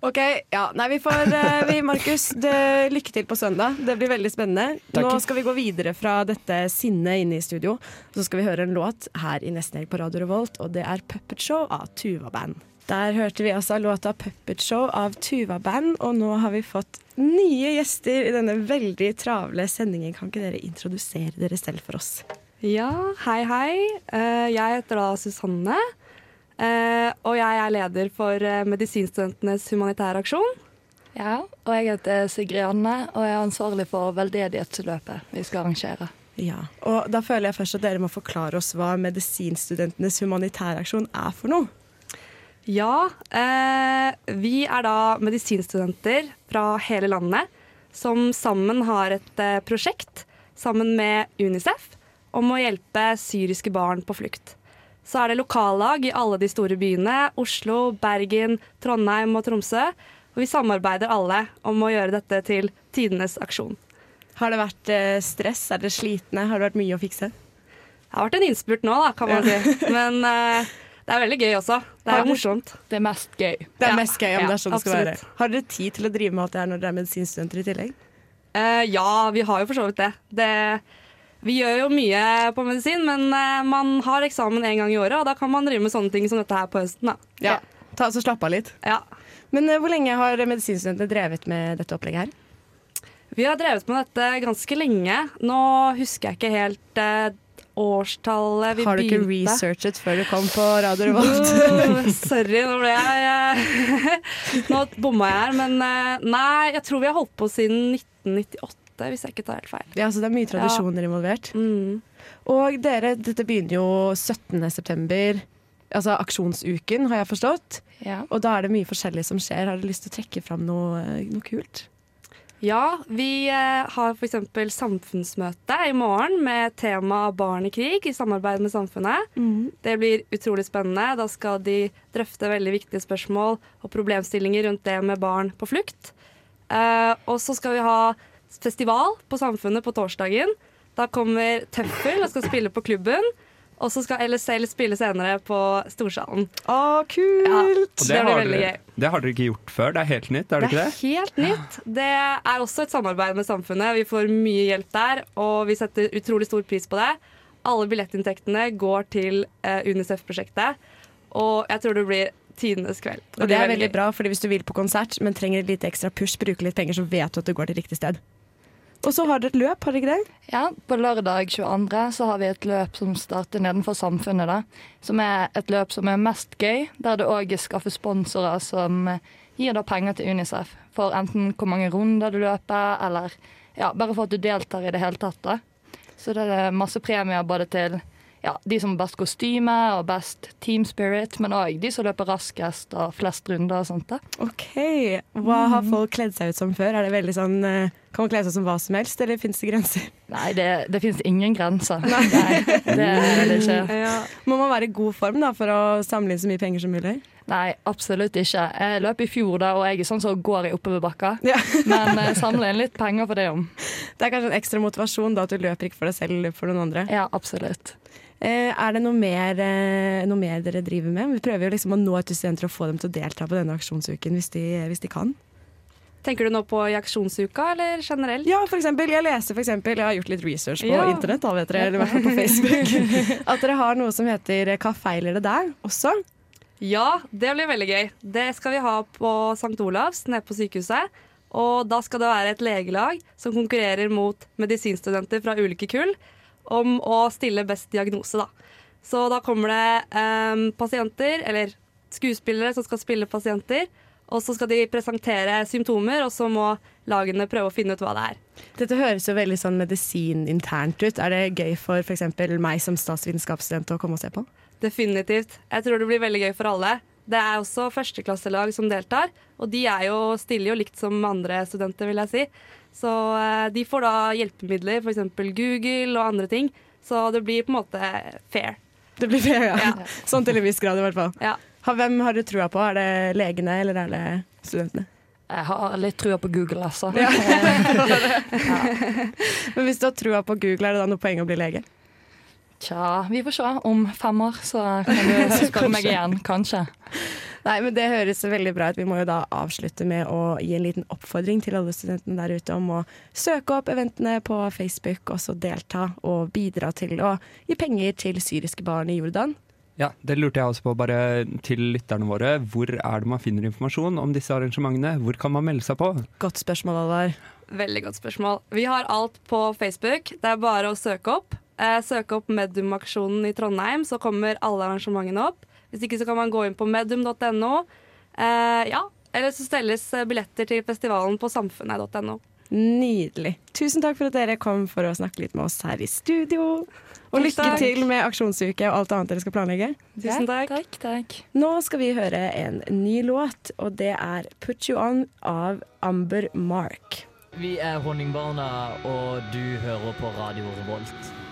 Ok, ja, nei vi får eh, vi, Markus, det- lykke til på søndag. Det blir veldig spennende. Takk. Nå skal vi gå videre fra dette sinnet inne i studio. Så skal vi høre en låt her i Nesten Helg på Radio Revolt, og det er Puppet Show av Tuva Band. Der hørte vi altså låta Puppet Show av Tuva Band, og nå har vi fått nye gjester i denne veldig travle sendingen. Kan ikke dere introdusere dere selv for oss? Ja, hei, hei. Eh, jeg heter da Susanne. eh, og jeg er leder for eh, Medisinstudentenes humanitære aksjon. Ja, og jeg heter Sigrid Anne og er ansvarlig for veldedighetsløpet vi skal arrangere. Ja, og da føler jeg først at dere må forklare oss hva Medisinstudentenes humanitære aksjon er for noe. Ja, eh, vi er da medisinstudenter fra hele landet som sammen har et eh, prosjekt sammen med Unicef om å hjelpe syriske barn på flukt. Så er det lokallag i alle de store byene, Oslo, Bergen, Trondheim og Tromsø. Og vi samarbeider alle om å gjøre dette til tidenes aksjon. Har det vært eh, stress? Er dere slitne? Har det vært mye å fikse? Det har vært en innspurt nå, da, kan man si. Men eh, det er veldig gøy også. Det er morsomt. Det er mest gøy. Det er mest gøy om det er sånn det skal være. Har dere tid til å drive med alt det her når dere er medisinstudenter i tillegg? Uh, ja, vi har jo for så vidt det. det. Vi gjør jo mye på medisin, men uh, man har eksamen en gang i året, og da kan man drive med sånne ting som dette her på høsten. Da. Ja. Ta så Slapp av litt. Ja. Men uh, hvor lenge har medisinstudentene drevet med dette opplegget her? Vi har drevet med dette ganske lenge. Nå husker jeg ikke helt årstallet vi har du ikke begynte. researchet før du kom på Radio Revolt? Oh, sorry, nå ble jeg eh, Nå bomma jeg her, men eh, nei, jeg tror vi har holdt på siden 1998, hvis jeg ikke tar helt feil. ja, så det er mye tradisjoner involvert. Mm. Og dere, dette begynner jo 17. september. Altså aksjonsuken, har jeg forstått. Ja. Og da er det mye forskjellig som skjer. Har dere lyst til å trekke fram noe, noe kult? Ja, vi eh, har f.eks. samfunnsmøte i morgen med tema barn i krig i samarbeid med samfunnet. Det blir utrolig spennende. Da skal de drøfte veldig viktige spørsmål og problemstillinger rundt det med barn på flukt. Eh, og så skal vi ha festival på Samfunnet på torsdagen. Da kommer Tøffel og skal spille på klubben. Og så skal LSL spille senere på Storsalen. Å, kult! Ja, det, det blir veldig gøy. det har dere ikke gjort før? Det er helt nytt, er det ikke det? helt nytt. Det er også et samarbeid med samfunnet. Vi får mye hjelp der, og vi setter utrolig stor pris på det. Alle billettinntektene går til eh, UNICEF-prosjektet, og jeg tror det blir tidenes kveld. Og det er veldig gøy. bra, fordi hvis du vil på konsert, men trenger et lite ekstra push, bruker litt penger, så vet du at det går til riktig sted. Og så har dere et løp, har dere ikke det? Ja, på lørdag 22. så har vi et løp som starter nedenfor Samfunnet, da. Som er et løp som er mest gøy, der det òg skaffer sponsorer som gir da penger til Unicef. For enten hvor mange runder du løper, eller ja, bare for at du deltar i det hele tatt. da. Så det er masse premier både til ja, de som har best kostyme og best team spirit, men òg de som løper raskest og flest runder og sånt. da. Ok, Hva har folk kledd seg ut som før? Er det veldig sånn, eh, Kan man kle seg som hva som helst, eller fins det grenser? Nei, det, det fins ingen grenser. Nei, det er det ikke. Ja. Må man være i god form da, for å samle inn så mye penger som mulig? Nei, absolutt ikke. Jeg løp i fjor, da, og jeg er sånn som går i oppoverbakka. Men jeg samler inn litt penger for det om. Det er kanskje en ekstra motivasjon da, at du løper ikke for deg selv, eller for noen andre? Ja, absolutt. Eh, er det noe mer, eh, noe mer dere driver med? Vi prøver jo liksom å nå ut til studenter og få dem til å delta på denne aksjonsuken hvis de, hvis de kan. Tenker du nå på i aksjonsuka, eller generelt? Ja, for eksempel. Jeg leser for eksempel, jeg har gjort litt research på Ja. internett, da, vet dere, eller i hvert fall på Facebook, at dere har noe som heter Hva feiler det der også? Ja, det blir veldig gøy. Det skal vi ha på St. Olavs, nede på sykehuset. Og da skal det være et legelag som konkurrerer mot medisinstudenter fra ulike kull om å stille best diagnose, da. Så da kommer det eh, pasienter, eller skuespillere som skal spille pasienter. Og så skal de presentere symptomer, og så må lagene prøve å finne ut hva det er. Dette høres jo veldig sånn medisininternt ut. Er det gøy for f.eks. meg som statsvitenskapsstudent å komme og se på? Definitivt. Jeg tror det blir veldig gøy for alle. Det er også førsteklasselag som deltar, og de er jo, stille jo likt som andre studenter, vil jeg si. Så eh, de får da hjelpemidler, f.eks. Google og andre ting. Så det blir på en måte fair. Det blir fair, ja. Sånn til en viss grad, i hvert fall. Ja. Hvem har du trua på? Er det legene, eller er det studentene? Jeg har litt trua på Google, altså. Ja. Men hvis du har trua på Google, er det da noe poeng å bli lege? Tja, vi får se. Om fem år så kan du spørre meg igjen, kanskje. Nei, men Det høres veldig bra ut. Vi må jo da avslutte med å gi en liten oppfordring til alle studentene der ute om å søke opp eventene på Facebook, og så delta og bidra til å gi penger til syriske barn i Jordan. Ja, Det lurte jeg også på, bare til lytterne våre. Hvor er det man finner informasjon om disse arrangementene? Hvor kan man melde seg på? Godt spørsmål, Alvar. Veldig godt spørsmål. Vi har alt på Facebook. Det er bare å søke opp. Eh, søke opp Medium-aksjonen i Trondheim, så kommer alle arrangementene opp. Hvis ikke så kan man gå inn på medium.no. Eh, ja, eller så stelles eh, billetter til festivalen på samfunnet.no. Nydelig. Tusen takk for at dere kom for å snakke litt med oss her i studio. Og lykke takk. til med aksjonsuke og alt annet dere skal planlegge. Tusen takk. Takk, takk. Nå skal vi høre en ny låt, og det er 'Put You On' av Amber Mark. Vi er Honningbarna, og du hører på Radio Revolt.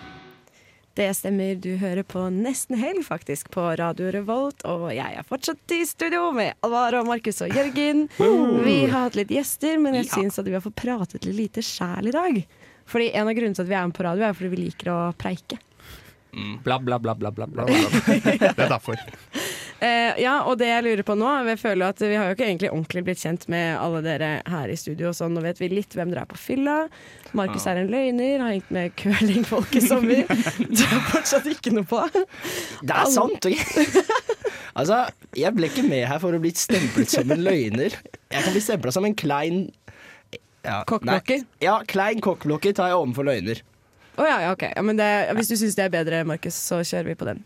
Det stemmer, du hører på Nesten Helg faktisk på Radio Revolt, og jeg er fortsatt i studio med Alvaro, Markus og Jørgen. Vi har hatt litt gjester, men jeg Ja. syns at vi har fått pratet litt lite sjæl i dag. Fordi En av grunnene til at vi er med på radio, er fordi vi liker å preike. Bla, bla, bla, bla, bla. bla. Det er derfor. Eh, ja, og det jeg lurer på nå Vi føler at vi har jo ikke egentlig ordentlig blitt kjent med alle dere her i studio. Sånn. nå vet vi litt hvem dere er på fylla. Markus er en løgner, har hengt med curlingfolk i sommer. Du har fortsatt ikke noe på. Det er sant, altså, jeg ble ikke med her for å bli stemplet som en løgner. Jeg kan bli stempla som en klein ja, Kokkblokker? Ja, klein kokkblokker tar jeg overfor løgner. Å ja, ja, ok. Ja, men det, hvis du syns det er bedre, Markus, så kjører vi på den.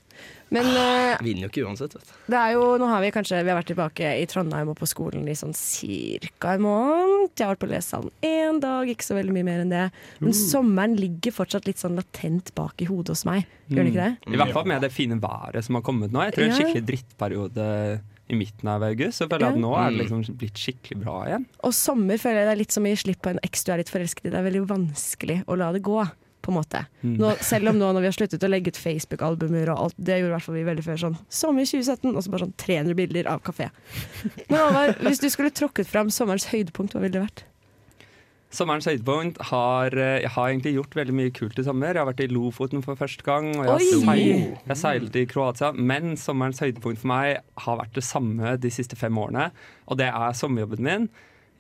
Men ah, Vinner jo ikke uansett, vet du. det er jo, nå har vi kanskje Vi har vært tilbake i Trondheim og på skolen i sånn cirka en måned. Jeg har vært på lesesalen én dag, ikke så veldig mye mer enn det. Men Mm. sommeren ligger fortsatt litt sånn latent bak i hodet hos meg. Gjør den ikke det? Mm. I hvert fall med det fine været som har kommet nå. Jeg en Ja. skikkelig drittperiode i midten av august, så føler jeg Ja. at nå er det Mm. liksom blitt skikkelig bra igjen. Og sommer føler jeg det er litt som å gi slipp på en eks du er litt forelsket i. Det er veldig vanskelig å la det gå, på en måte. Mm. Nå, selv om nå når vi har sluttet å legge ut Facebook-albumer og alt, det gjorde i hvert fall vi veldig før sånn sommer 2017, og så bare sånn 300 bilder av kafé. Men Alvar, hvis du skulle tråkket fram sommerens høydepunkt, hva ville det vært? Sommerens høydepunkt har eh, Jeg har egentlig gjort veldig mye kult i sommer. Jeg har vært i Lofoten for første gang, og jeg, har seil, jeg seilte i Kroatia. Men sommerens høydepunkt for meg har vært det samme de siste fem årene, og det er sommerjobben min.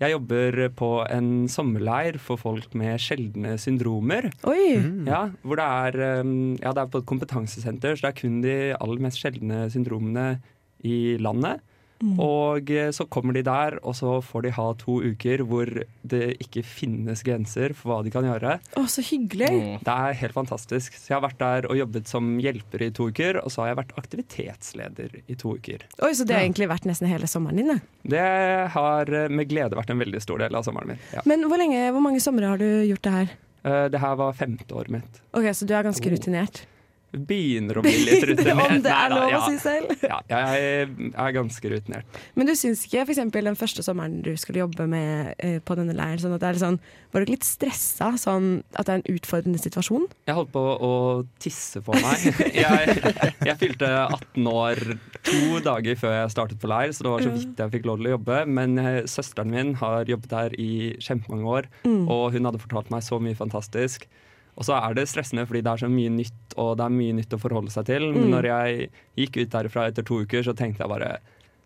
Jeg jobber på en sommerleir for folk med sjeldne syndromer. Oi! Ja, hvor det er, um, ja, det er på et kompetansesenter, så det er kun de aller mest sjeldne syndromene i landet. Mm. Og eh, så kommer de der, og så får de ha to uker hvor det ikke finnes grenser for hva de kan gjøre. Å, så hyggelig! Det er helt fantastisk. Så jeg har vært der og jobbet som hjelper i to uker, og så har jeg vært aktivitetsleder i to uker. Oi, Så det har egentlig vært nesten hele sommeren din? Da. Det har eh, med glede vært en veldig stor del av sommeren min. Ja. Men hvor, lenge, hvor mange somre har du gjort det her? Eh, Det her var femte året mitt. Ok, Så du er ganske Oh. rutinert? Begynner å bli litt rutinert. Om det er lov å ja. si selv. Ja, jeg er ganske rutinert. Men du syns ikke f.eks. den første sommeren du skulle jobbe med eh, på denne leiren, sånn at det er sånn, var du ikke litt stressa? Sånn at det er en utfordrende situasjon? Jeg holdt på å tisse på meg. Jeg, jeg fylte 18 år to dager før jeg startet på leir, så det var så vidt jeg fikk lov til å jobbe. Men eh, søsteren min har jobbet der i kjempemange år, Mm. og hun hadde fortalt meg så mye fantastisk. Og så er det stressende fordi det er så mye nytt, og det er mye nytt å forholde seg til. Men Mm. når jeg gikk ut derfra etter to uker, så tenkte jeg bare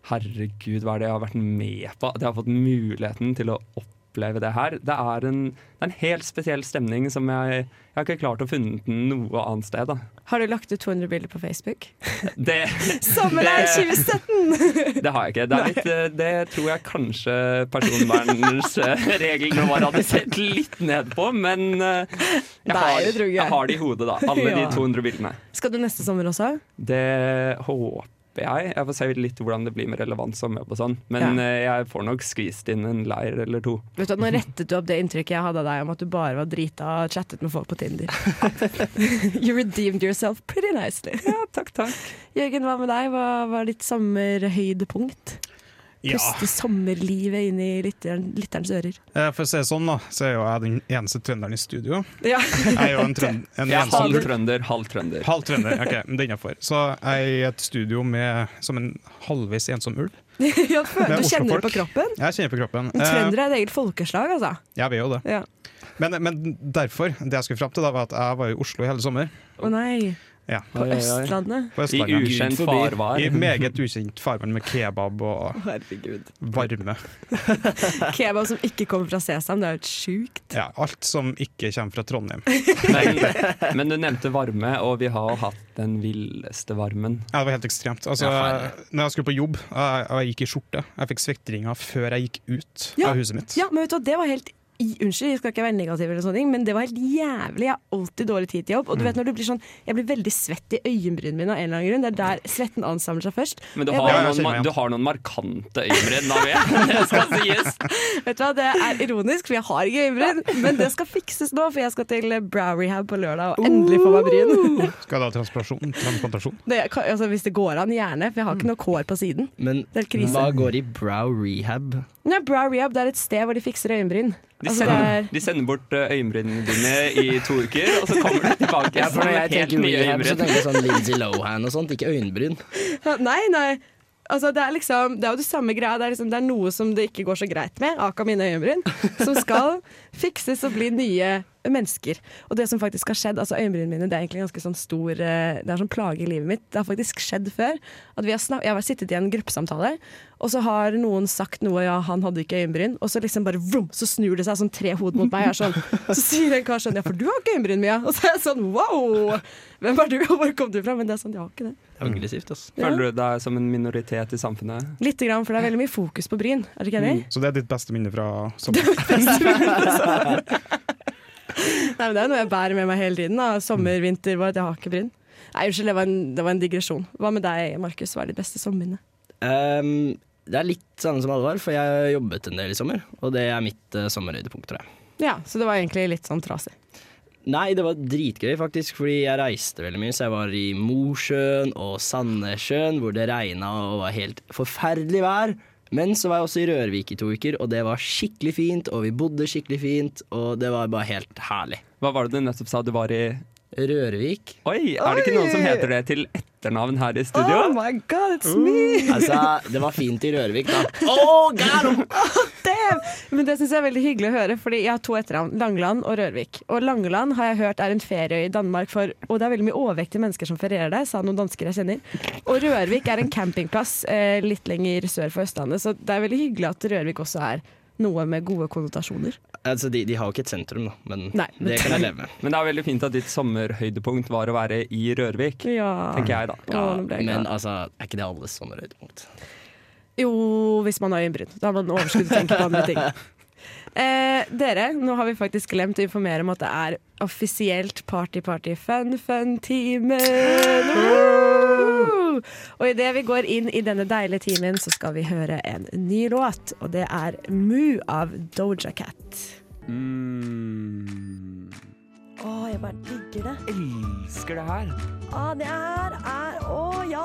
Herregud, hva er det jeg har vært med på? At jeg har fått muligheten til å oppleve det her. Det er en, det er en helt spesiell stemning som jeg Jeg har ikke klart å funne den noe annet sted. Da. Har du lagt ut 200 bilder på Facebook? Det, Sommerleir det- 2017! det har jeg ikke. Det, er litt, eh, det tror jeg kanskje personvernreglene våre hadde sett litt ned på, men eh, jeg, har, jeg har det i hodet, da. Alle de 200 bildene. Skal du neste sommer også? Det håper jeg. Jeg får se litt hvordan det blir med relevant sommerjobb og sånn. Men Ja. eh, jeg får nok skvist inn en leir eller to. Vet du, Nå rettet du opp det inntrykket jeg hadde av deg om at du bare var drita og chattet med folk på Tinder. you redeemed yourself pretty nicely. Ja, takk, takk. Jørgen, hva med deg? Hva var ditt sommerhøydepunkt? Ja. Puste sommerlivet inn i lytteren, lytterens ører. Eh, For å si det sånn, da, så er jo jeg den eneste trønderen i studio. Ja. Jeg er jo en, trønd, en er halv trønder, halv trønder. Halv trønder, ok, men det er innenfor. Så jeg er i et studio med, som en halvveis ensom ulv. ja, du kjenner det på kroppen? Jeg kjenner på kroppen. Men Eh, Trøndere er et eget folkeslag, altså. Jeg vet jo det. Ja. Men, men derfor, det jeg skulle fram til, da, var at jeg var i Oslo i hele sommer. Å nei. Ja. På Østlandet. På Østlandet. I ukjent farvann. I meget ukjent farvann med kebab og Herregud. varme. Kebab som ikke kommer fra Sesam, det er jo helt sjukt. Ja, alt som ikke kommer fra Trondheim. Men, men du nevnte varme, og vi har hatt den villeste varmen. Ja, det var helt ekstremt. Altså, Ja, når jeg skulle på jobb, og jeg gikk i skjorte Jeg fikk svektringer før jeg gikk ut Ja. av huset mitt. Ja, men vet du hva, det var helt Unnskyld, jeg skal ikke være negativ, eller sånne ting, men det var helt jævlig. Jeg har alltid dårlig tid til jobb. Og du Mm. vet når du blir sånn Jeg blir veldig svett i øyenbrynene mine av en eller annen grunn. Det er der svetten ansamler seg først. Men du har, bare- noen, du har noen markante øyenbryn, da, vet Det skal sies. Vet du hva, Det er ironisk, for jeg har ikke øyenbryn. Men det skal fikses nå, for jeg skal til brow rehab på lørdag og endelig få meg bryn. Skal du ha transplantasjon? transplantasjon? Det, altså, hvis det går an, gjerne, for jeg har ikke noe kår på siden. Men Det er krise. hva går i brow rehab? Ja, brow rehab det er et sted hvor de fikser øyenbryn. De Altså, sender, er- de sender bort eh, øyenbrynene dine i to uker, og så kommer de tilbake Ja, for når jeg helt tenker nye rehab, så tenker jeg sånn Lindsay Lohan og sånt, ikke øyenbryn. Nei, nei. Altså, det, er liksom, det er jo det samme greia. Det er, liksom, det er noe som det ikke går så greit med, aka mine øyenbryn, som skal fikses og bli nye mennesker. Og det som faktisk har skjedd, altså øyenbrynene mine, det er egentlig ganske sånn stor eh, Det er sånn plage i livet mitt. Det har faktisk skjedd før. At vi har snak jeg har sittet i en gruppesamtale, og så har noen sagt noe, ja, han hadde ikke øyenbryn, og så liksom bare vrum, så snur det seg sånn tre hod mot meg. Jeg er sånn, så sier en kar sånn, ja, for du har ikke øyenbryn, Mia. Og så er jeg sånn, wow! Hvem er du, og hvor kom du fra? Men det er sånn, jeg har ikke det. Det er Aggressivt, altså. Føler du deg som en minoritet i samfunnet? Litt, grann, for det er veldig mye fokus på bryn. Er du ikke enig? Så det er ditt beste minne fra sommer? Nei, men Det er noe jeg bærer med meg hele tiden. Da. Sommer, vinter, bare at jeg har ikke bryn. Nei, Unnskyld, det var en, det var en digresjon. Hva med deg, Markus? Hva er ditt beste sommerminne? Um, det er litt samme som alvor, for jeg har jobbet en del i sommer. Og det er mitt uh, sommerhøydepunkt, tror jeg. Ja, Så det var egentlig litt sånn trasig. Nei, det var dritgøy faktisk, fordi jeg reiste veldig mye. Så jeg var i Mosjøen og Sandnessjøen, hvor det regna og var helt forferdelig vær. Men så var jeg også i Rørvik i to uker, og det var skikkelig fint. Og vi bodde skikkelig fint, og det var bare helt herlig. Hva var det du nettopp sa du var i Rørvik. Oi, er det ikke noen som heter det til etternavn her i studio? Oh my god, it's me! Altså, det var fint i Rørvik, da. Oh, God! Damn! Men det syns jeg er veldig hyggelig å høre, fordi jeg har to etternavn. Langeland og Rørvik. Og Langeland har jeg hørt er en ferieøy i Danmark for Og det er veldig mye overvektige mennesker som ferierer der, sa noen dansker jeg kjenner. Og Rørvik er en campingplass eh, litt lenger sør for Østlandet, så det er veldig hyggelig at Rørvik også er noe med gode konnotasjoner. Altså, de, de har jo ikke et sentrum, da, men, Nei, men- det kan jeg leve med. Men det er veldig fint at ditt sommerhøydepunkt var å være i Rørvik. Ja. Tenker jeg, da. Jeg Men altså, er ikke det alles sommerhøydepunkt? Jo, hvis man har øyenbryn. Da har man overskudd til å tenke på andre ting. Eh, dere, nå har vi faktisk glemt å informere om at det er offisielt party-party-fun-fun-time. Woo! Og idet vi går inn i denne deilige timen, så skal vi høre en ny låt. Og det er Moo av Doja Cat. Mm. Å, jeg bare digger det. Elsker det her. Å, det her er Å, ja.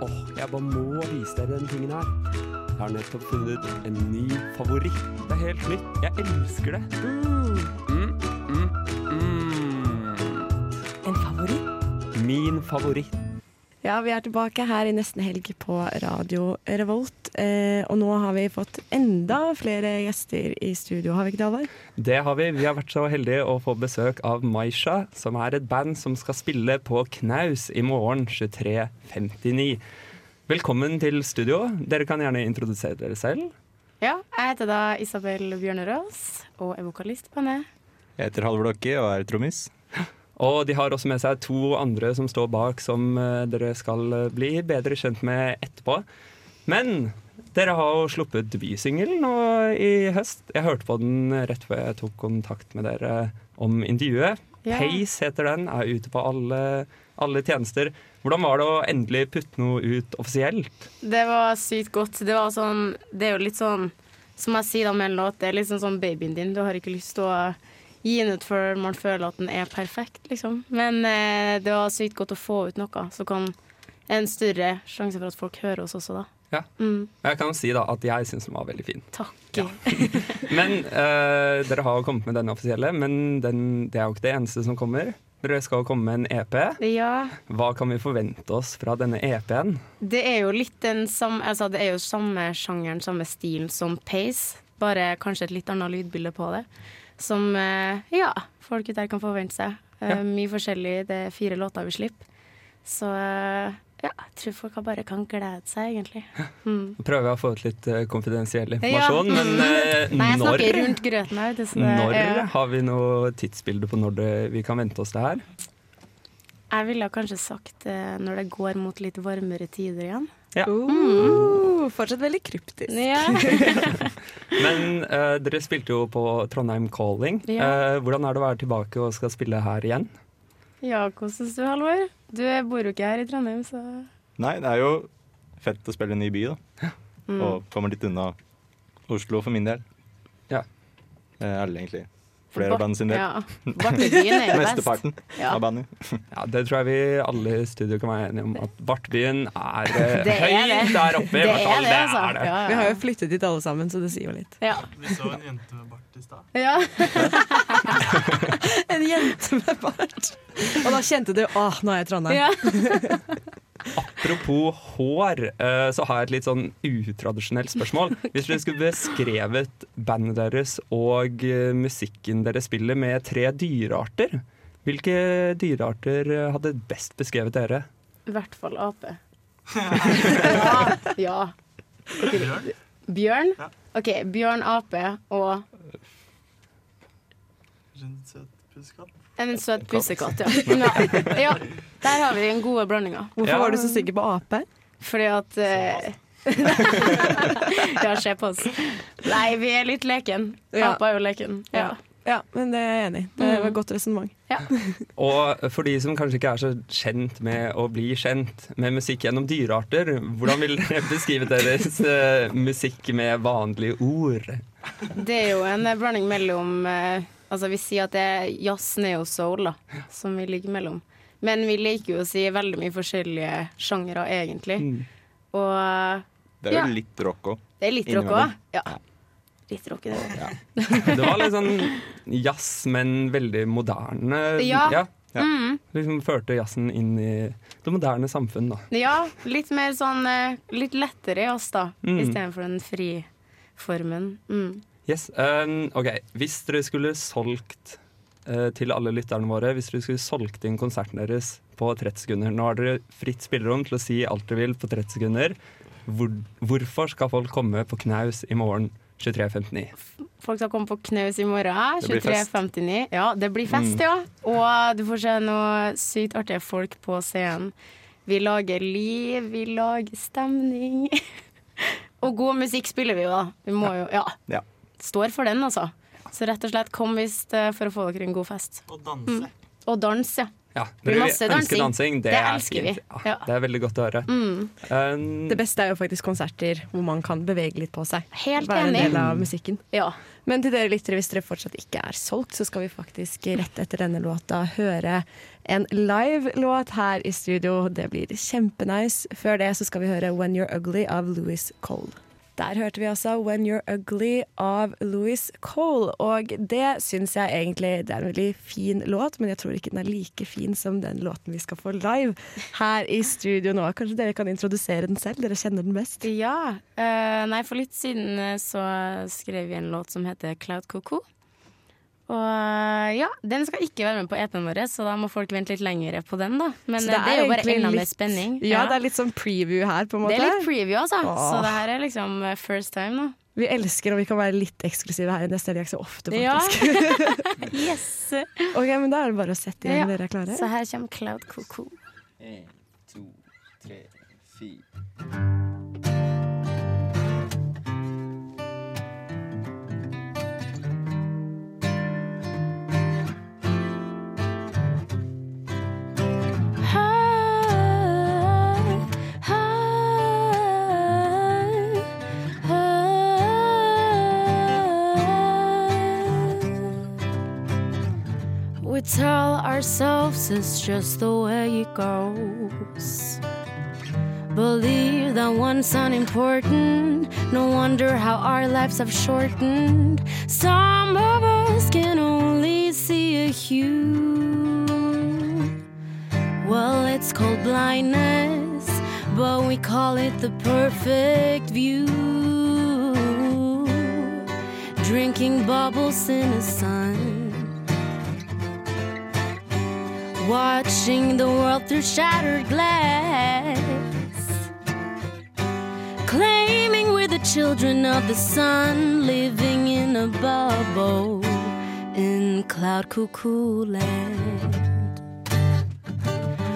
Åh, jeg bare må vise dere den tingen her. Jeg har nettopp funnet en ny favoritt. Det er helt nytt. Jeg elsker det. Mm, mm, mm. En favoritt? Min favoritt. Ja, vi er tilbake her i nesten helg på Radio Revolt. Eh, og nå har vi fått enda flere gjester i studio, har vi ikke det, Alvar? Det har vi. Vi har vært så heldige å få besøk av Maisha, som er et band som skal spille på Knaus i morgen 23.59. Velkommen til studio. Dere kan gjerne introdusere dere selv. Ja, jeg heter da Isabel Bjørnerås og er vokalist på bandet. Jeg heter Halvor Dokke og er trommis. Og de har også med seg to andre som står bak, som eh, dere skal eh, bli bedre kjent med etterpå. Men dere har jo sluppet debutsingelen nå i høst. Jeg hørte på den rett før jeg tok kontakt med dere om intervjuet. Yeah. Pace heter den, er ute på alle, alle tjenester. Hvordan var det å endelig putte noe ut offisielt? Det var sykt godt. Det, var sånn, det er jo litt sånn Som jeg sier da med en låt, det er litt sånn babyen din. Du har ikke lyst til å gi den ut før man føler at den er perfekt, liksom. Men eh, det var sykt godt å få ut noe som kan en større sjanse for at folk hører oss også, da. Ja. Mm. Jeg kan si da at jeg syns den var veldig fin. Takk. Men eh, dere har jo kommet med den offisielle, men den, det er jo ikke det eneste som kommer. Dere skal jo komme med en EP. Ja. Hva kan vi forvente oss fra denne EP-en? Det er jo litt den samme altså Det er jo samme sjangeren, samme stilen som Pace, bare kanskje et litt annet lydbilde på det. Som eh, ja, folk der kan forvente seg. Eh, Ja. Mye forskjellig. Det er fire låter vi slipper. Så eh, ja, jeg tror folk bare kan glede seg, egentlig. Mm. Prøver jeg å få ut litt uh, konfidensiell Ja. informasjon, men uh, Nei, jeg når, snakker rundt grøten her. når ja. har vi noe tidsbilde på når det, vi kan vente oss det her? Jeg ville kanskje sagt uh, når det går mot litt varmere tider igjen. Ja. Uh, fortsatt veldig kryptisk. Ja. Men uh, dere spilte jo på Trondheim Calling. Ja. Uh, hvordan er det å være tilbake og skal spille her igjen? ja, hvordan syns du, Halvor? Du bor jo ikke her i Trondheim, så Nei, det er jo fett å spille en ny by, da. Mm. Og kommer litt unna Oslo for min del. Ja. Det er det egentlig. Flere Bart- band sin del. ja. Mesteparten Ja. av bandet. Ja, Det tror jeg vi alle i studio kan være enige om, at Bartbyen er er høyt der oppe. Det er det, Det altså. er det. Vi har jo flyttet dit alle sammen, så det sier jo litt. Ja. Vi så en jente med bart i stad. Ja. En jente med bart. Og da kjente du åh, nå er jeg i Trondheim. Apropos hår, eh, så har jeg et litt sånn utradisjonelt spørsmål. Hvis dere skulle beskrevet bandet deres og eh, musikken dere spiller med tre dyrearter, hvilke dyrearter eh, hadde best beskrevet dere? I hvert fall ape. ja. ja. Okay. Bjørn? OK, bjørn, ape og En søt pussekatt. En søt pusekatt, ja. ja. Ja, Der har vi den gode blandinga. Hvorfor var du så sikker på ape? Fordi at eh, Ja, se på oss. Nei, vi er litt leken. Ja. Apa er jo leken. Ja. Ja, men det er jeg enig i. Det var et godt resonnement. Og for de som kanskje ikke er så kjent med å bli kjent med musikk gjennom dyrearter, hvordan vil dere beskrive deres eh, musikk med vanlige ord? Det er jo en blanding mellom eh, Altså, vi sier at det er jazz, neo, soul, da, som vi ligger mellom. Men vi liker jo å si veldig mye forskjellige sjangere, egentlig. Mm. Og Det er ja, jo litt rock òg. det er litt rock òg. Ja. Litt rock i det. Det var litt sånn jazz, men veldig moderne. Ja. ja. Mm. Liksom førte jazzen inn i det moderne samfunn, da. Ja, litt mer sånn eh, Litt lettere jazz, da, Mm. istedenfor den friformen. Mm. Yes, um, ok, Hvis dere skulle solgt uh, til alle lytterne våre Hvis dere skulle solgt inn konserten deres på 30 sekunder Nå har dere fritt spillerom til å si alt dere vil på 30 sekunder. Hvor, hvorfor skal folk komme på knaus i morgen 23.59? Folk skal komme på knaus i morgen. Det blir fest. 23.59. Ja, det blir fest, Mm. ja. Og du får se noe sykt artige folk på scenen. Vi lager liv, vi lager stemning. og god musikk spiller vi jo, da. Vi må jo Ja. Ja. Står for den, altså. Så rett og slett kom visst eh, for å få dere en god fest. Og danse. Mm. Og dans, ja. Ja, dere masse ønsker dansing. dansing. Det, Det er elsker vi. Ja, Ja. Det er veldig godt å høre. Mm. Um, Det beste er jo faktisk konserter hvor man kan bevege litt på seg. Helt Være en enig. del av musikken. Ja. Men til dere lyttere, hvis dere fortsatt ikke er solgt, så skal vi faktisk rett etter denne låta høre en live-låt her i studio. Det blir kjempenice. Før det så skal vi høre When You're Ugly av Louis Cole. Der hørte vi altså When You're Ugly av Louis Cole. Og det syns jeg egentlig det er en veldig fin låt, men jeg tror ikke den er like fin som den låten vi skal få live her i studio nå. Kanskje dere kan introdusere den selv? Dere kjenner den best. Ja. Uh, nei, for litt siden eh, så skrev vi en låt som heter Cloud Coco. Og eh, ja, den skal ikke være med på EP-en vår, så da må folk vente litt lengre på den, da. Men det, eh, det er jo bare enda mer spenning. Ja, det er litt sånn preview her, på en måte. Det er litt preview, altså. Åh. Så det her er liksom eh, first time da. Vi elsker om vi kan være litt eksklusive her i Neste helg så ofte, Ja. faktisk. yes. ok, men da er det bare å sette igjen. Ja. Dere er klare? Så her kommer Cloud Coco. En, to, tre, fire. We tell ourselves it's just the way it goes. Believe that one's unimportant. No wonder how our lives have shortened. Some of us can only see a hue. Well, it's called blindness, but we call it the perfect view. Drinking bubbles in the sun. Watching the world through shattered glass. Claiming we're the children of the sun, living in a bubble in cloud cuckoo land.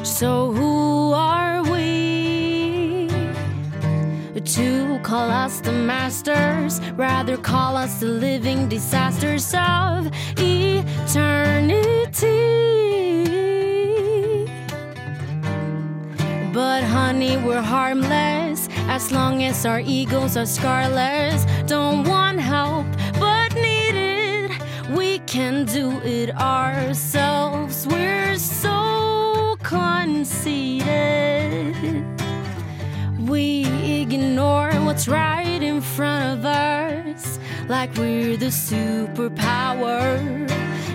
So, who are we to call us the masters? Rather, call us the living disasters of eternity. But honey, we're harmless as long as our egos are scarless. Don't want help, but need it. We can do it ourselves. We're so conceited. We ignore what's right in front of us, like we're the superpower,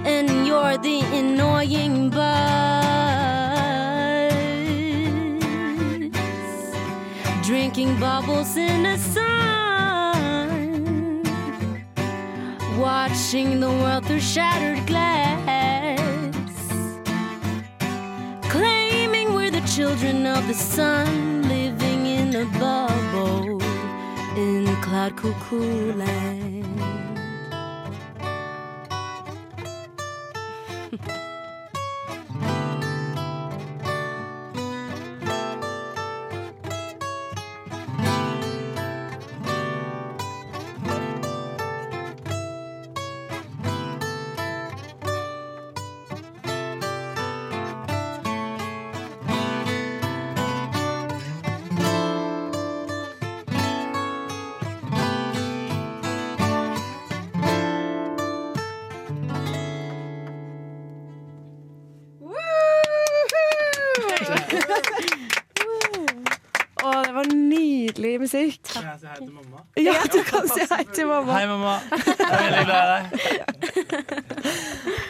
and you're the annoying buzz. Drinking bubbles in the sun, watching the world through shattered glass claiming we're the children of the sun, living in a bubble in cloud cuckoo land. Musikk. Kan jeg si hei til mamma? Ja, du kan si hei til mamma. Hei, mamma. Jeg er veldig glad i deg.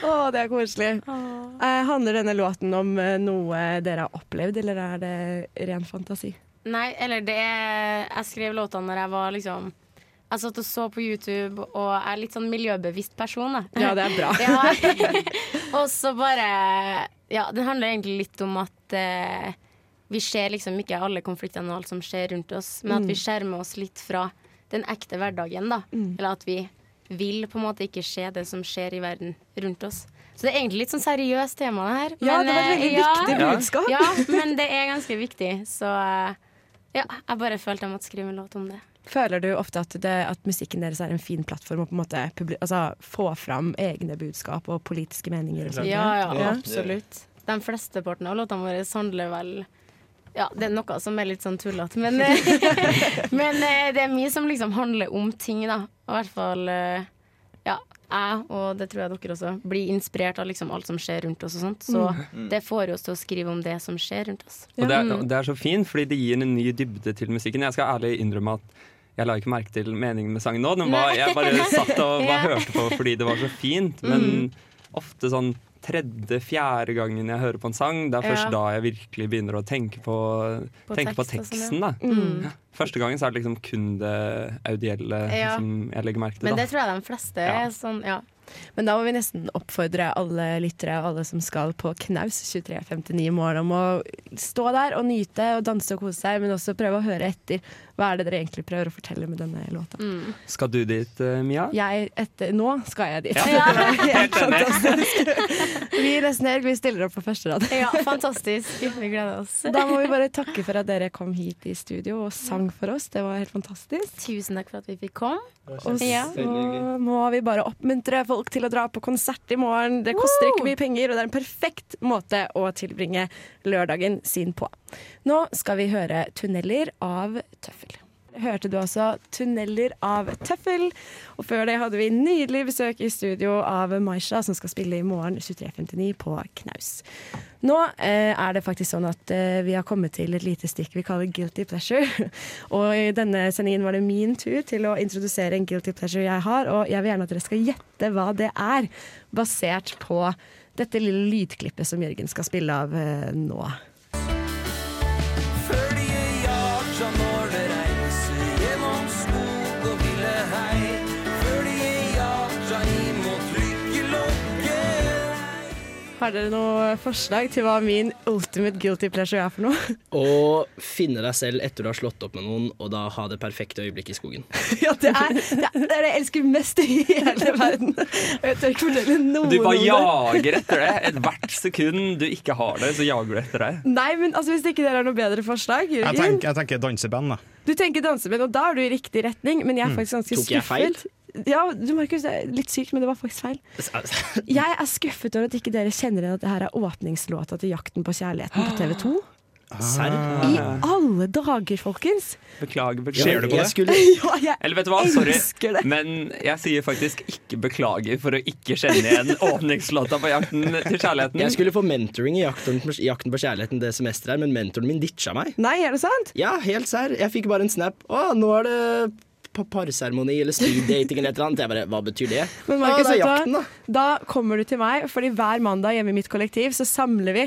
Å, det er koselig. Eh, handler denne låten om eh, noe dere har opplevd, eller er det ren fantasi? Nei, eller det er Jeg skrev låtene når jeg var liksom Jeg satt og så på YouTube, og jeg er litt sånn miljøbevisst person. Da. Ja, det er bra. ja. og så bare Ja, det handler egentlig litt om at eh, vi ser liksom ikke alle konfliktene og alt som skjer rundt oss, men at Mm. vi skjermer oss litt fra den ekte hverdagen, da. Mm. Eller at vi vil på en måte ikke se det som skjer i verden rundt oss. Så det er egentlig litt sånn seriøst tema, det her. Ja, det var et veldig veldig viktig budskap. Ja, men det er ganske viktig. Så eh, ja, jeg bare følte jeg måtte skrive en låt om det. Føler du ofte at, det, at musikken deres er en fin plattform å på en måte publi altså, få fram egne budskap og politiske meninger? Og sånt? Ja, ja, absolutt. De fleste partene av låtene våre handler vel ja, det er noe som er litt sånn tullete, men, men eh, det er mye som liksom handler om ting, da. Og i hvert fall eh, ja, jeg, og det tror jeg dere også, blir inspirert av liksom alt som skjer rundt oss og sånt. Så Mm. det får oss til å skrive om det som skjer rundt oss. Og det er, Mm. det er så fint, fordi det gir en ny dybde til musikken. Jeg skal ærlig innrømme at jeg la ikke merke til meningen med sangen nå. Den var, jeg bare satt og bare Ja. hørte på fordi det var så fint. Men Mm. ofte sånn tredje-fjerde gangen jeg hører på en sang, det er først Ja. da jeg virkelig begynner å tenke på, På tenke på tekst og sånn, teksten. ja. Mm. Ja. Første gangen så er det liksom kun det audielle Ja. som jeg legger merke til. Men Da. det tror jeg de fleste er sånn, ja. Men da må vi nesten oppfordre alle lyttere og alle som skal på knaus 23.59 i morgen om å stå der og nyte og danse og kose seg, men også prøve å høre etter. Hva er det dere egentlig prøver å fortelle med denne låta? Skal du dit, uh, Mia? Jeg etter, nå skal jeg dit. Ja. Helt fantastisk. Vi resonnerer, vi stiller opp på første rad. Ja, fantastisk. Vi gleder oss. Da må vi bare takke for at dere kom hit i studio og sang for oss. Det var helt fantastisk. Tusen takk for at vi fikk komme. Og så må vi bare oppmuntre folk til å dra på konsert i morgen. Det koster ikke mye penger, og det er en perfekt måte å tilbringe lørdagen sin på. Nå skal vi høre 'Tunneler' av Tøffel. Hørte du altså 'Tunneler' av Tøffel. Og før det hadde vi nydelig besøk i studio av Maisha, som skal spille i morgen 23.59 på Knaus. Nå eh, er det faktisk sånn at eh, vi har kommet til et lite stikk vi kaller guilty pleasure. Og i denne sendingen var det min tur til å introdusere en guilty pleasure jeg har, og jeg vil gjerne at dere skal gjette hva det er, basert på dette lille lydklippet som Jørgen skal spille av eh, nå. Har dere noe forslag til hva min ultimate guilty pleasure er for noe? Å finne deg selv etter du har slått opp med noen, og da ha det perfekte øyeblikket i skogen. ja, det er, det er det jeg elsker mest i hele verden. Jeg tør ikke fortelle noen Du bare jager etter det. Ethvert sekund du ikke har det, så jager du etter det. Nei, men altså, Hvis ikke dere har noe bedre forslag, Jeg tenker, jeg tenker danseband, da. Du tenker danseband, og da er du i riktig retning, men jeg er Mm. faktisk ganske Tok jeg feil? Ja, du Markus, det er litt sykt, men det var faktisk feil. Jeg er skuffet over at ikke dere kjenner igjen at det her er åpningslåta til 'Jakten på kjærligheten' på TV 2. Serr? I alle dager, folkens! Beklager, beklager. Ser du på det? Jeg skulle- Ja, jeg Eller vet du hva, sorry, det. men jeg sier faktisk ikke beklager for å ikke kjenne igjen åpningslåta på Jakten til kjærligheten. Jeg skulle få mentoring i jakten, i jakten på kjærligheten det semesteret her, men mentoren min ditcha meg. Nei, er det sant? Ja, helt serr. Jeg fikk bare en snap. Å, nå er det pa- parseremoni eller speeddating eller et eller annet. Jeg bare, hva betyr det? Men Markus, Markus, det er jakten, da. da kommer du til meg, fordi hver mandag hjemme i mitt kollektiv så samler vi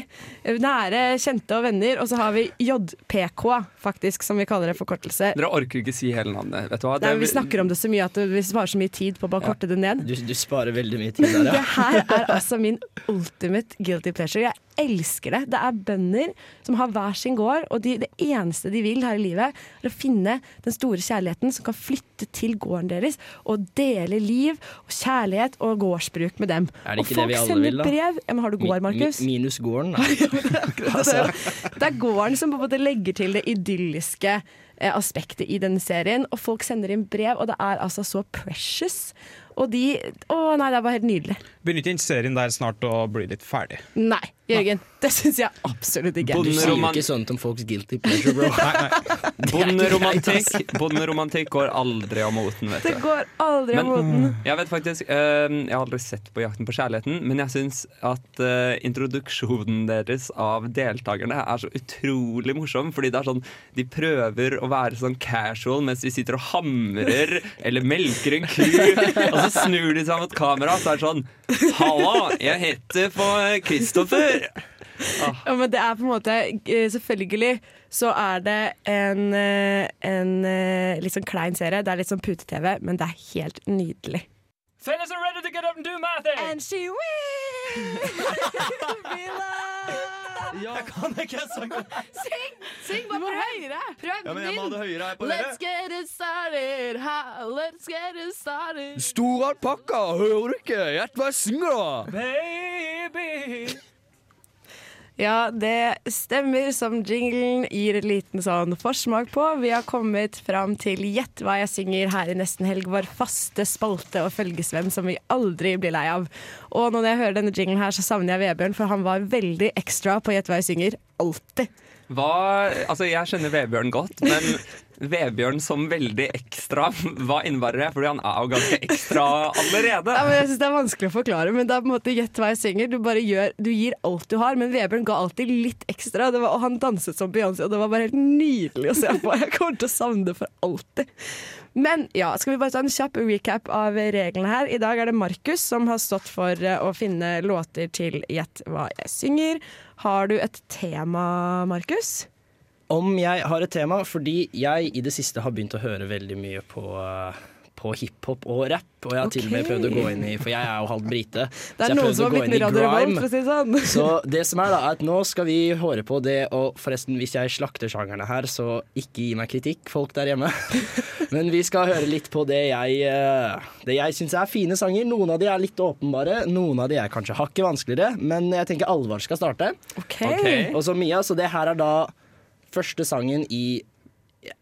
nære, kjente og venner, og så har vi JPK, faktisk, som vi kaller det forkortelse. Dere orker ikke si hele navnet. Vet du hva? Nei, vi snakker om det så mye at vi sparer så mye tid på å bare korte det ned. Du, du sparer veldig mye tid der, ja. Det her er altså min ultimate guilty pleasure. Jeg elsker det. Det er bønder som har hver sin gård, og de, det eneste de vil her i livet, er å finne den store kjærligheten som kan flytte til gården deres og dele liv og kjærlighet og gårdsbruk med dem. Er det og ikke det folk vi alle sender vil, da? brev. Ja, men har du gård, Markus? Mi, minus gården, da. Altså, det er gården som på en måte legger til det idylliske eh, aspektet i denne serien. Og folk sender inn brev, og det er altså så precious. Og de Å nei, det er bare helt nydelig. Begynner ikke den serien der snart å bli litt ferdig? Nei, Jørgen. Det syns jeg absolutt ikke. Du sier jo ikke sånt om folks guilty pleasure, bro. Nei, Bonderomantikk bonderomantikk går aldri av moten, vet du. Det går aldri av moten. Jeg vet faktisk uh, Jeg har aldri sett på Jakten på kjærligheten, men jeg syns at uh, introduksjonen deres av deltakerne er så utrolig morsom. Fordi det er sånn de prøver å være sånn casual mens de sitter og hamrer eller melker en ku. Og så snur de seg mot kamera, så er det sånn Halla, jeg heter for Kristoffer. Ja, men det er på en måte eh, Selvfølgelig så er det en, eh, en eh, litt sånn klein serie. Det er litt sånn pute-TV, men det er helt nydelig. Fellas are ready to get up and do math, thing. And she Jeg kan ikke sangen. Syng! Syng bare prøv høyere! Prøv Ja, men jeg må ha det høyere her på Let's get it started, ha, let's get it started. Stor alpakka, hører du ikke? Gjett hva jeg synger, da! Baby. Ja, det stemmer som jinglen gir en liten sånn forsmak på. Vi har kommet fram til Gjett hva jeg synger her i Nesten helg, vår faste spalte og følgesvenn som vi aldri blir lei av. Og når jeg hører denne jinglen her, så savner jeg Vebjørn, for han var veldig ekstra på Gjett hva jeg synger. Alltid. Hva, altså jeg kjenner Vebjørn godt, men Vebjørn som veldig ekstra, hva innebærer det? Fordi han er jo ganske ekstra allerede. Ja, jeg synes Det er vanskelig å forklare, men det er på en måte gjett hva jeg synger. Du gjør, du gir alt du har, men Vebjørn ga alltid litt ekstra. Var, og han danset som Beyoncé, og det var bare helt nydelig å se på. Jeg kommer til å savne det for alltid. Men ja, skal vi bare ta en kjapp recap av reglene her. I dag er det Markus som har stått for eh, å finne låter til Gjett hva jeg synger. Har du et tema, Markus? Om jeg har et tema, fordi jeg i det siste har begynt å høre veldig mye på, uh, på hiphop og rap. Og jeg har til og med prøvd å gå inn i For jeg er jo halvt brite. Det er noen som har blitt med i Radio Revolt, for å si det sånn. Så det som er da, er at nå skal vi høre på det, og forresten, hvis jeg slakter sjangerne her, så ikke gi meg kritikk, folk der hjemme. Men vi skal høre litt på det jeg, eh, det jeg syns er fine sanger. Noen av de er litt åpenbare, noen av de er kanskje hakket vanskeligere, men jeg tenker alvor skal starte. Ok. Og så Mia, så det her er da første sangen i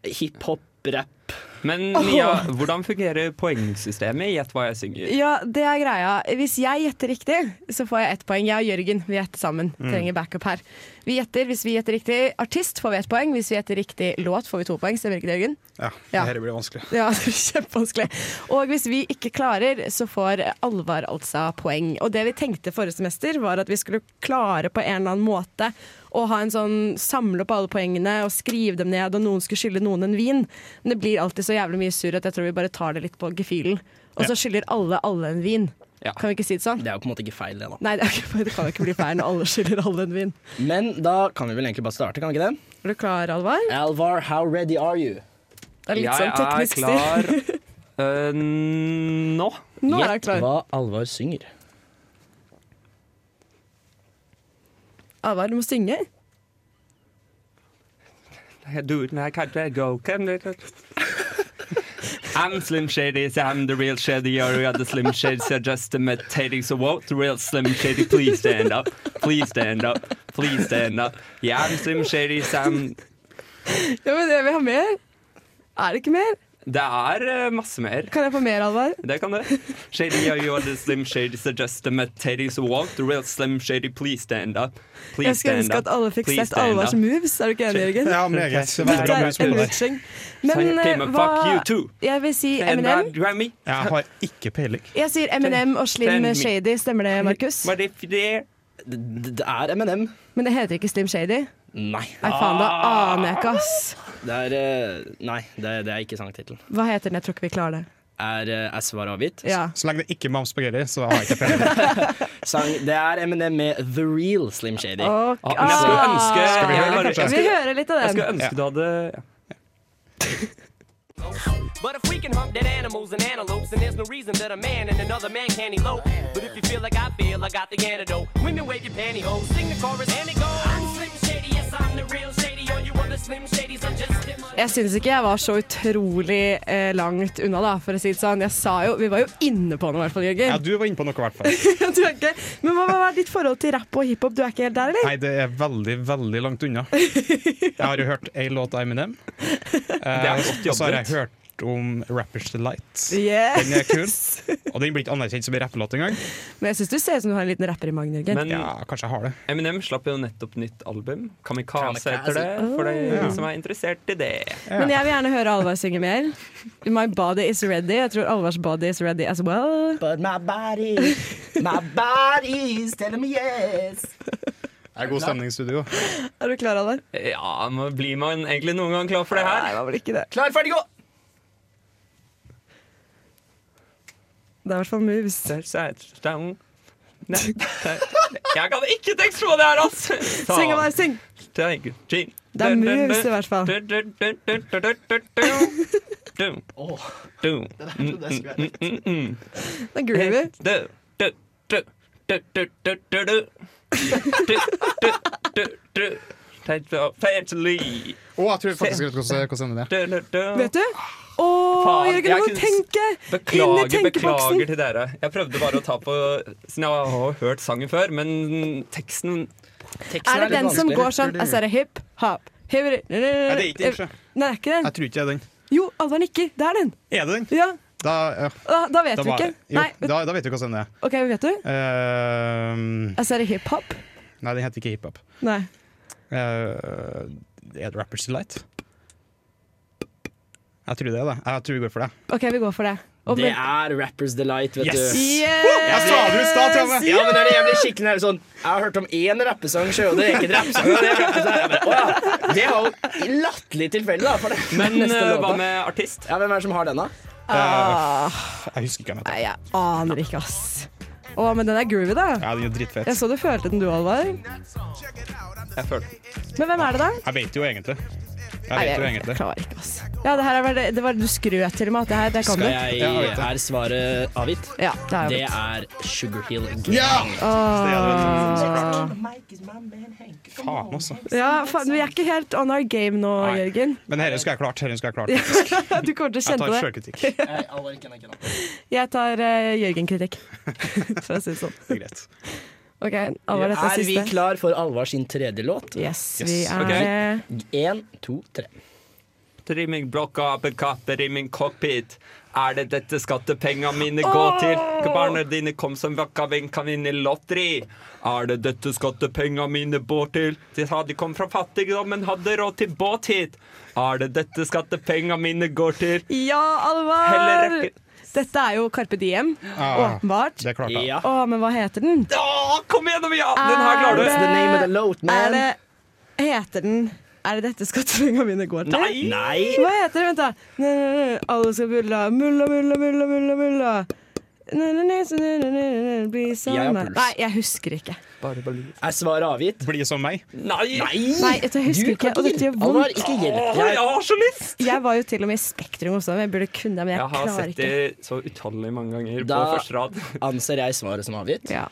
hiphop, rap. Men Mia, hvordan fungerer poengsystemet i Gjett hva jeg synger? Ja, det er greia. Hvis jeg gjetter riktig, så får jeg ett poeng. Jeg og Jørgen vi gjetter sammen. Mm. Trenger backup her. Vi gjetter, Hvis vi gjetter riktig artist, får vi ett poeng. Hvis vi gjetter riktig låt, får vi to poeng. Stemmer ikke det, Jørgen? Ja, Ja. dette blir vanskelig. Ja, det blir kjempevanskelig. Og hvis vi ikke klarer, så får Alvar altså poeng. Og det vi tenkte forrige semester, var at vi skulle klare på en eller annen måte å ha en sånn samle opp alle poengene og skrive dem ned, og noen skulle skylde noen en vin. Men det blir alltid så jævlig mye surr at jeg tror vi bare tar det litt på gefühlen. Og så skylder alle alle en vin. Kan vi ikke si det sånn? Det er jo på en måte ikke feil, det, da. Nei, det, er ikke, det kan jo ikke bli feil når alle skylder alle en vin. Men da kan vi vel egentlig bare starte, kan vi ikke det? Er du klar, Alvar? Alvar, how ready are you? Det er litt jeg sånn teknisk er klar stil. øh, nå. Nå er jeg klar. hva Alvar synger. Alvar, du må synge. Do it like I can't go. Can it? I'm Slim Shady, I'm the real Shady. You're the Slim Shady, so just imitating. So what? The real Slim Shady, please stand up. Please stand up. Please stand up. Yeah, I'm Slim Shady, so I'm Ja, men det vi har mer. Er det ikke mer? Det er øh, masse mer. Kan jeg få mer, Alvar? Det kan det. Shady, you're the Slim Shady, suggest just imitating. walk what? The real Slim Shady, please stand up. Please Jeg skulle stand ønske at alle fikk Please sett Alvars moves. Er du ikke enig, Jørgen? Ja, meget. Dette er en det enriching. Men eh, hva. Jeg vil si Eminem. Jeg har ikke peiling. Jeg sier Eminem og Slim Shady. Stemmer det, Markus? Det, det er Eminem. Men det heter ikke Slim Shady? Nei. Nei, faen, da aner jeg ikke, ass. Det er eh, Nei, det, det er ikke sangtittelen. Hva heter den? Jeg tror ikke vi klarer det. Er, eh, er svaret avgitt? Ja. Så lenge det ikke er Mams Spagetti, så har jeg ikke peiling. Sang, det er Eminem med The Real Slim Shady. Okay. Ah, jeg skulle Ah. ønske Skal vi høre Vi hører litt av den. Jeg skulle ønske du hadde ja. But if we can hunt dead animals and antelopes, and there's no reason that a man and another man can't elope. But if you feel like I feel, I got the antidote. Women wave your pantyhose, sing the chorus, and it goes. I'm Slim Shady, yes, I'm the real Shady. All you other Slim Shadys are just Jeg syns ikke jeg var så utrolig eh, langt unna, da, for å si det sånn. Jeg sa jo, Vi var jo inne på noe, i hvert fall, Ja, du var inne på noe, i hvert fall. Du er ikke, men hva, er ditt forhold til rapp og hiphop? Du er ikke helt der, eller? Nei, det er veldig, veldig langt unna. Jeg har jo hørt ei låt av Eminem. Eh, er godt og så har jeg jobbet. Hørt om Rappers Delight. Yes. Den er kul. Og den blir ikke anerkjent som en rappelåt engang. Men jeg syns du ser ut som du har en liten rapper i magen, Jørgen. Men Ja, kanskje jeg har det. Eminem slapp jo nettopp nytt album. Kamikaze heter det, for de Oh. som er interessert i det. Men jeg vil gjerne høre Alvar synge mer. My body is ready. Jeg tror Alvars body is ready as well. But my body, my body is telling me yes. Det er god stemning i studio. Er du klar, Alvar? Ja, blir man egentlig noen gang klar for det her? Nei, man blir ikke det. Klar, ferdig, gå! Det er i hvert fall moves. Jeg kan ikke tekst på det her, altså! Syng, bare, syng! Det er moves, i hvert fall. Det er groovy. Fancy. Å, jeg tror faktisk jeg vet hvordan det er. Vet du? Å, Faen, Jørgen, du jeg må kunne- tenke! Inn i Beklager, beklager til dere. Jeg prøvde bare å ta på Siden jeg har hørt sangen før, men teksten Er det den som går sånn Jeg ser det hip, hop hip, Nei, det er ikke den, sjø. Nei, er ikke den. Jeg tror ikke det er den. Jo, alle nikker. Det er den. Er det den? Ja, Da, ja. Da, da vet Da vi var- ikke. Jo, Nei, vet, da, da vet vi hvordan den er. OK, vet du? Uh, altså er det hip hop. nei, den heter ikke hiphop. Nei. Uh, er det Rappers Delight? Jeg tror det, da. Jeg tror vi går for det. OK, vi går for det. Og Det men- er Rappers Delight, vet Yes! du. Yes! Jeg sa det i stad, Tramme! Ja, men det er det jeg blir skikkelig nær sånn Jeg har hørt om én rappesang, sjø, og det er ikke en rappesang. og Det er rappesang. Jeg bare, «Å ja, det var jo latterlig tilfeldig, da. For det. Men Neste eh, låta. hva med artist? Ja, Hvem er det som har den, da? Ah, Jeg husker ikke hvem heter. nei, jeg aner ikke, ass. Å, men den er groovy, da. Ja, den er dritfett. Jeg så du følte den, du, Alvar. Jeg følte Men hvem er det, da? Jeg vet jo egentlig. Jeg Nei, vet jo jeg, egentlig. klarer ikke, altså. Ja, det her er det, det var Du skrøt til og med at det her, det kan du. Skal Ja, jeg vet det. Er svaret avgitt? Ja, det er Det er Sugar Hill Gang. Ja! Åh. Faen, altså. Ja, faen, vi er ikke helt on our game nå, Nei. Jørgen. Men dette skal jeg klart. Dette skal jeg klart. Du kommer til å kjenne det. Jeg, tar den. Jeg tar uh, Jørgen-kritikk, for å si det sånn. Det er greit. OK, Alvar, dette er Er vi klar for Alvar sin tredje låt? Yes, Yes. vi er okay. Én, to, tre. Trimmingblokka apekatter i min cockpit. Er det dette skattepengene mine går til? Barna dine kom som vakkaving, kan vinne lotteri. Er det dette skattepengene mine bor til? De sa de kom fra fattigdom, men hadde råd til båt hit. Er det dette skattepengene mine går til? Ja, Heller Alvar! Dette er jo Carpe Diem, Ah, åpenbart. Det klart. Ja. Å, men hva heter den? Å, kom igjen, ja! Den her klarer du. the name of the load, Er det Heter den Er det dette skattepengene mine går til? Nei! Nei! Hva heter det? Vent, da. Nei, nei, nei. Alle skal bulla. Mulla, mulla, mulla, mulla. mulla. Nei, nei, nei, så nei, nei, nei, nei, bli Jeg har sammen. puls. Nei, jeg husker ikke. Er svaret avgitt? Bli som meg. Nei! Nei, Nei jeg husker Du ikke. Og dette gjør vondt. ikke hjelp. Jeg, jeg har så lyst! Jeg var jo til og med i Spektrum også, men jeg burde kunne det, men jeg, Jeg har sett det så utallig mange ganger på første rad. anser jeg svaret som avgitt. Ja.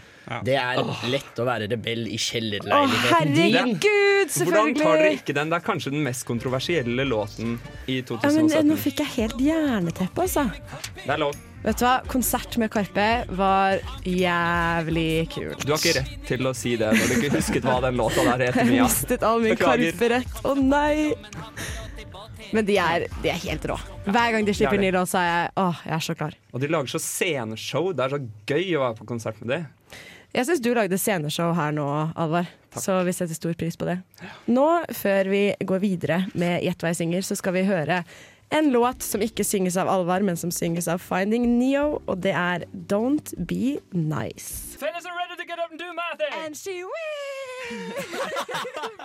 Det er lett å være rebell i kjellerleiligheten din. herregud, Hvordan tar dere ikke den? Det er kanskje den mest kontroversielle låten i 2017. Ja, men eh, 2017. nå fikk jeg helt jernteppe, altså. Det er lov. Vet du hva? Konsert med Karpe var jævlig kult. Du har ikke rett til å si det når du ikke husket hva den låta der Jeg Mia. mistet all min karferett. Å oh, nei! Men de er, de er helt rå. Hver gang de slipper er ny låt, så er jeg åh, jeg er så klar. Og de lager så sceneshow. Det er så gøy å være på konsert med det. Jeg syns du lagde sceneshow her nå, Alvar. Så vi setter stor pris på det. Nå, før vi går videre med Gjett hva jeg synger, så skal vi høre en låt som ikke synges av Alvar, men som synges av Finding Neo, og det er Don't Be Nice. Fellas are ready to get up and do my thing. And she will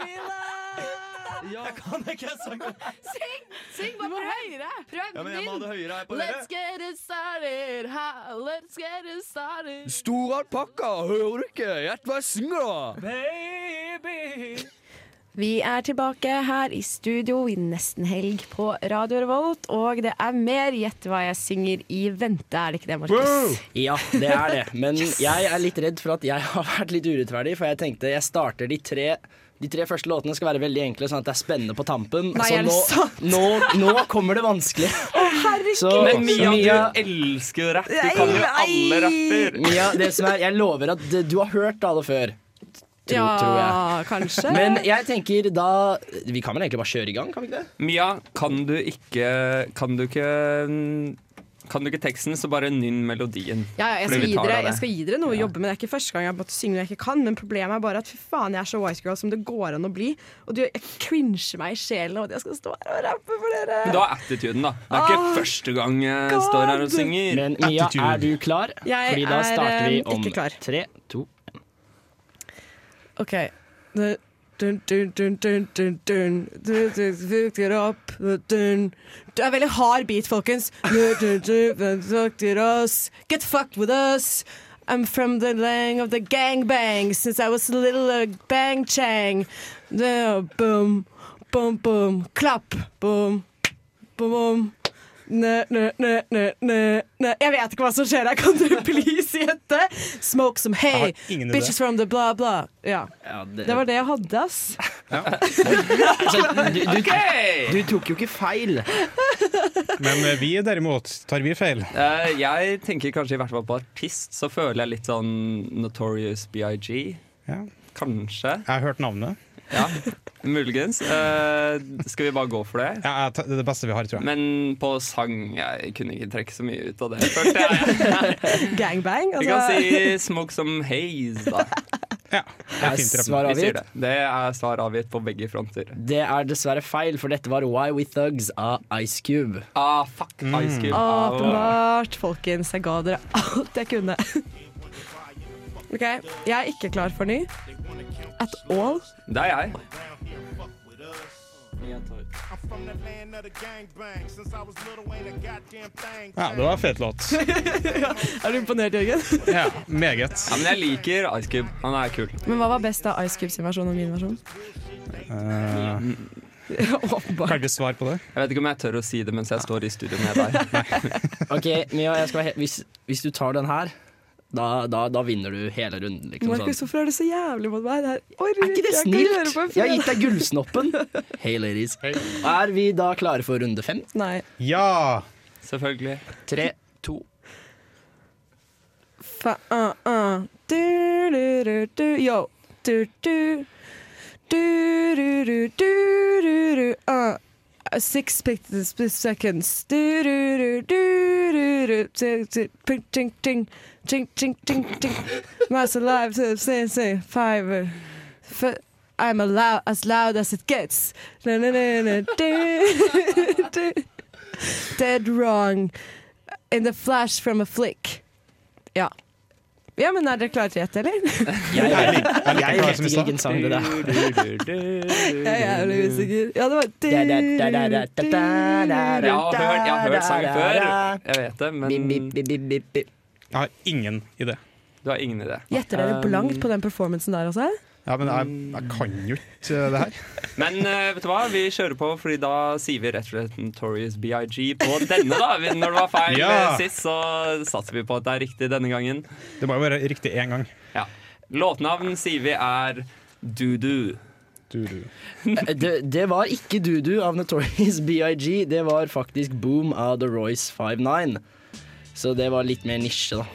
be loved. Jeg kan ikke sangen. Syng! Syng bare høyere! Prøv Ja, men jeg må ha det høyere her på Let's dere. get it started, ha, let's get it started. Stor alpakka, hører du ikke? Gjett hva jeg synger, da! Baby. Vi er tilbake her i studio i nesten helg på Radio Revolt, og det er mer Gjett hva jeg synger i vente, er det ikke det, Markus? Ja, det er det. Men jeg er litt redd for at jeg har vært litt urettferdig, for jeg tenkte jeg starter de tre de tre første låtene skal være veldig enkle, sånn at det er spennende på tampen. Nei, så er nå, nå, nå kommer det vanskelig. Å! Så, Men Mia, Mia, du elsker jo rapp. Du kan jo alle rapper. Mia, det som er, jeg lover at du har hørt alle før. Tro, Ja, tror jeg. kanskje. Men jeg tenker da Vi kan vel egentlig bare kjøre i gang, kan vi ikke det? Mia, kan du ikke Kan du ikke Kan du ikke teksten, så bare nynn melodien. Ja, ja, jeg, skal gi dere, jeg skal gi dere noe å jobbe med. Det er ikke første gang jeg har måttet synge noe jeg ikke kan, men problemet er bare at fy faen, jeg er så white girl som det går an å bli. Og du, jeg cringer meg i sjelen av at jeg skal stå her og rappe for dere. Men du har attituden, da. Det er ikke Ah, første gang jeg står her og synger. Men Mia, er du klar? Jeg Fordi da er, starter vi eh, om tre, to OK. Dun, dun, dun, dun, dun, dun. Du, du. Det er veldig hard beat, folkens. Get fucked with us. I'm from the land of the gangbang since I was a little uh, bang chang. Boom, boom, boom. Klapp. Boom, boom, boom. Nø, nø, nø, nø, nø, nø. Jeg vet ikke hva som skjer her. Kan du please gjette? Smoke some hay. Bitches from the blah, blah. Ja. det- Det var det jeg hadde, ass. Altså, du, du, du tok jo ikke feil. Men eh, vi derimot, tar vi feil? Uh, jeg tenker kanskje i hvert fall på artist, så føler jeg litt sånn Notorious BIG. Kanskje. Jeg har hørt navnet. Ja, muligens. Uh, skal vi bare gå for det? Ja, det er det beste vi har, tror jeg. Men på sang Jeg kunne ikke trekke så mye ut av det, følte jeg. Gangbang? Vi kan si 'Smoke Some Haze', da. Ja, Er svar avgitt? det. Det er svar avgitt på begge fronter. Det er dessverre feil, for dette var Why We Thugs av Ice Cube. Ah, fuck Ice Cube. Åpenbart, folkens. Jeg ga dere alt jeg kunne. OK, jeg er ikke klar for ny. At all. Det er jeg. Ja, det var en fet låt. er du imponert, Jørgen? Ja, meget. Ja, men jeg liker Ice Cube. Han er kul. Men hva var best av Ice Cubes versjon og min versjon? Eh, Åpenbart. kan ikke svare på det. Jeg vet ikke om jeg tør å si det mens jeg står i studio med deg. Ok, Mia, jeg skal være he hvis, hvis du tar den her, da, da, da vinner du hele runden. Liksom, Markus, sånn. hvorfor er du så jævlig mot meg? Det er, Er ikke det snilt? Jeg har gitt deg gullsnoppen. Hey, ladies. Er vi da klare for runde fem? Nei. Ja! Selvfølgelig. Tre, to Fa uh, uh. Du, du, du, du. Yo. Du, du. Du, du, du, du, du, du. Uh. Six pictures per seconds. Du, du, du, du, du, du. Ting, ting, ting, ching, ching, ching. ting, ting. Alive to say, say, five. f- I'm allowed, as loud as it gets. Na, na, na. Dead wrong. In the flash from a flick. Ja. Ja, men er dere klare til å gjette, eller? Jeg, jeg, like jeg klar vet ikke hvilken sang det er. Jeg er jævlig usikker. Ja, det var Jeg har hørt, jeg har hørt sangen før. Jeg vet det, men Jeg har ingen idé. du har ingen idé. Gjetter dere Um, blankt på den performancen der også? Ja, men jeg, jeg kan jo ikke det her. Men uh, vet du hva, vi kjører på, Fordi da sier vi rett og slett Notorious BIG på denne. da Når det var feil Ja. eh, sist, så satser vi på at det er riktig denne gangen. Det må jo være riktig én gang. Ja. Låtnavn sier vi er Dudu. Dudu. Det, det var ikke Dudu av Notorious BIG, det var faktisk Boom av The Royce 59. Så det var litt mer nisje, da.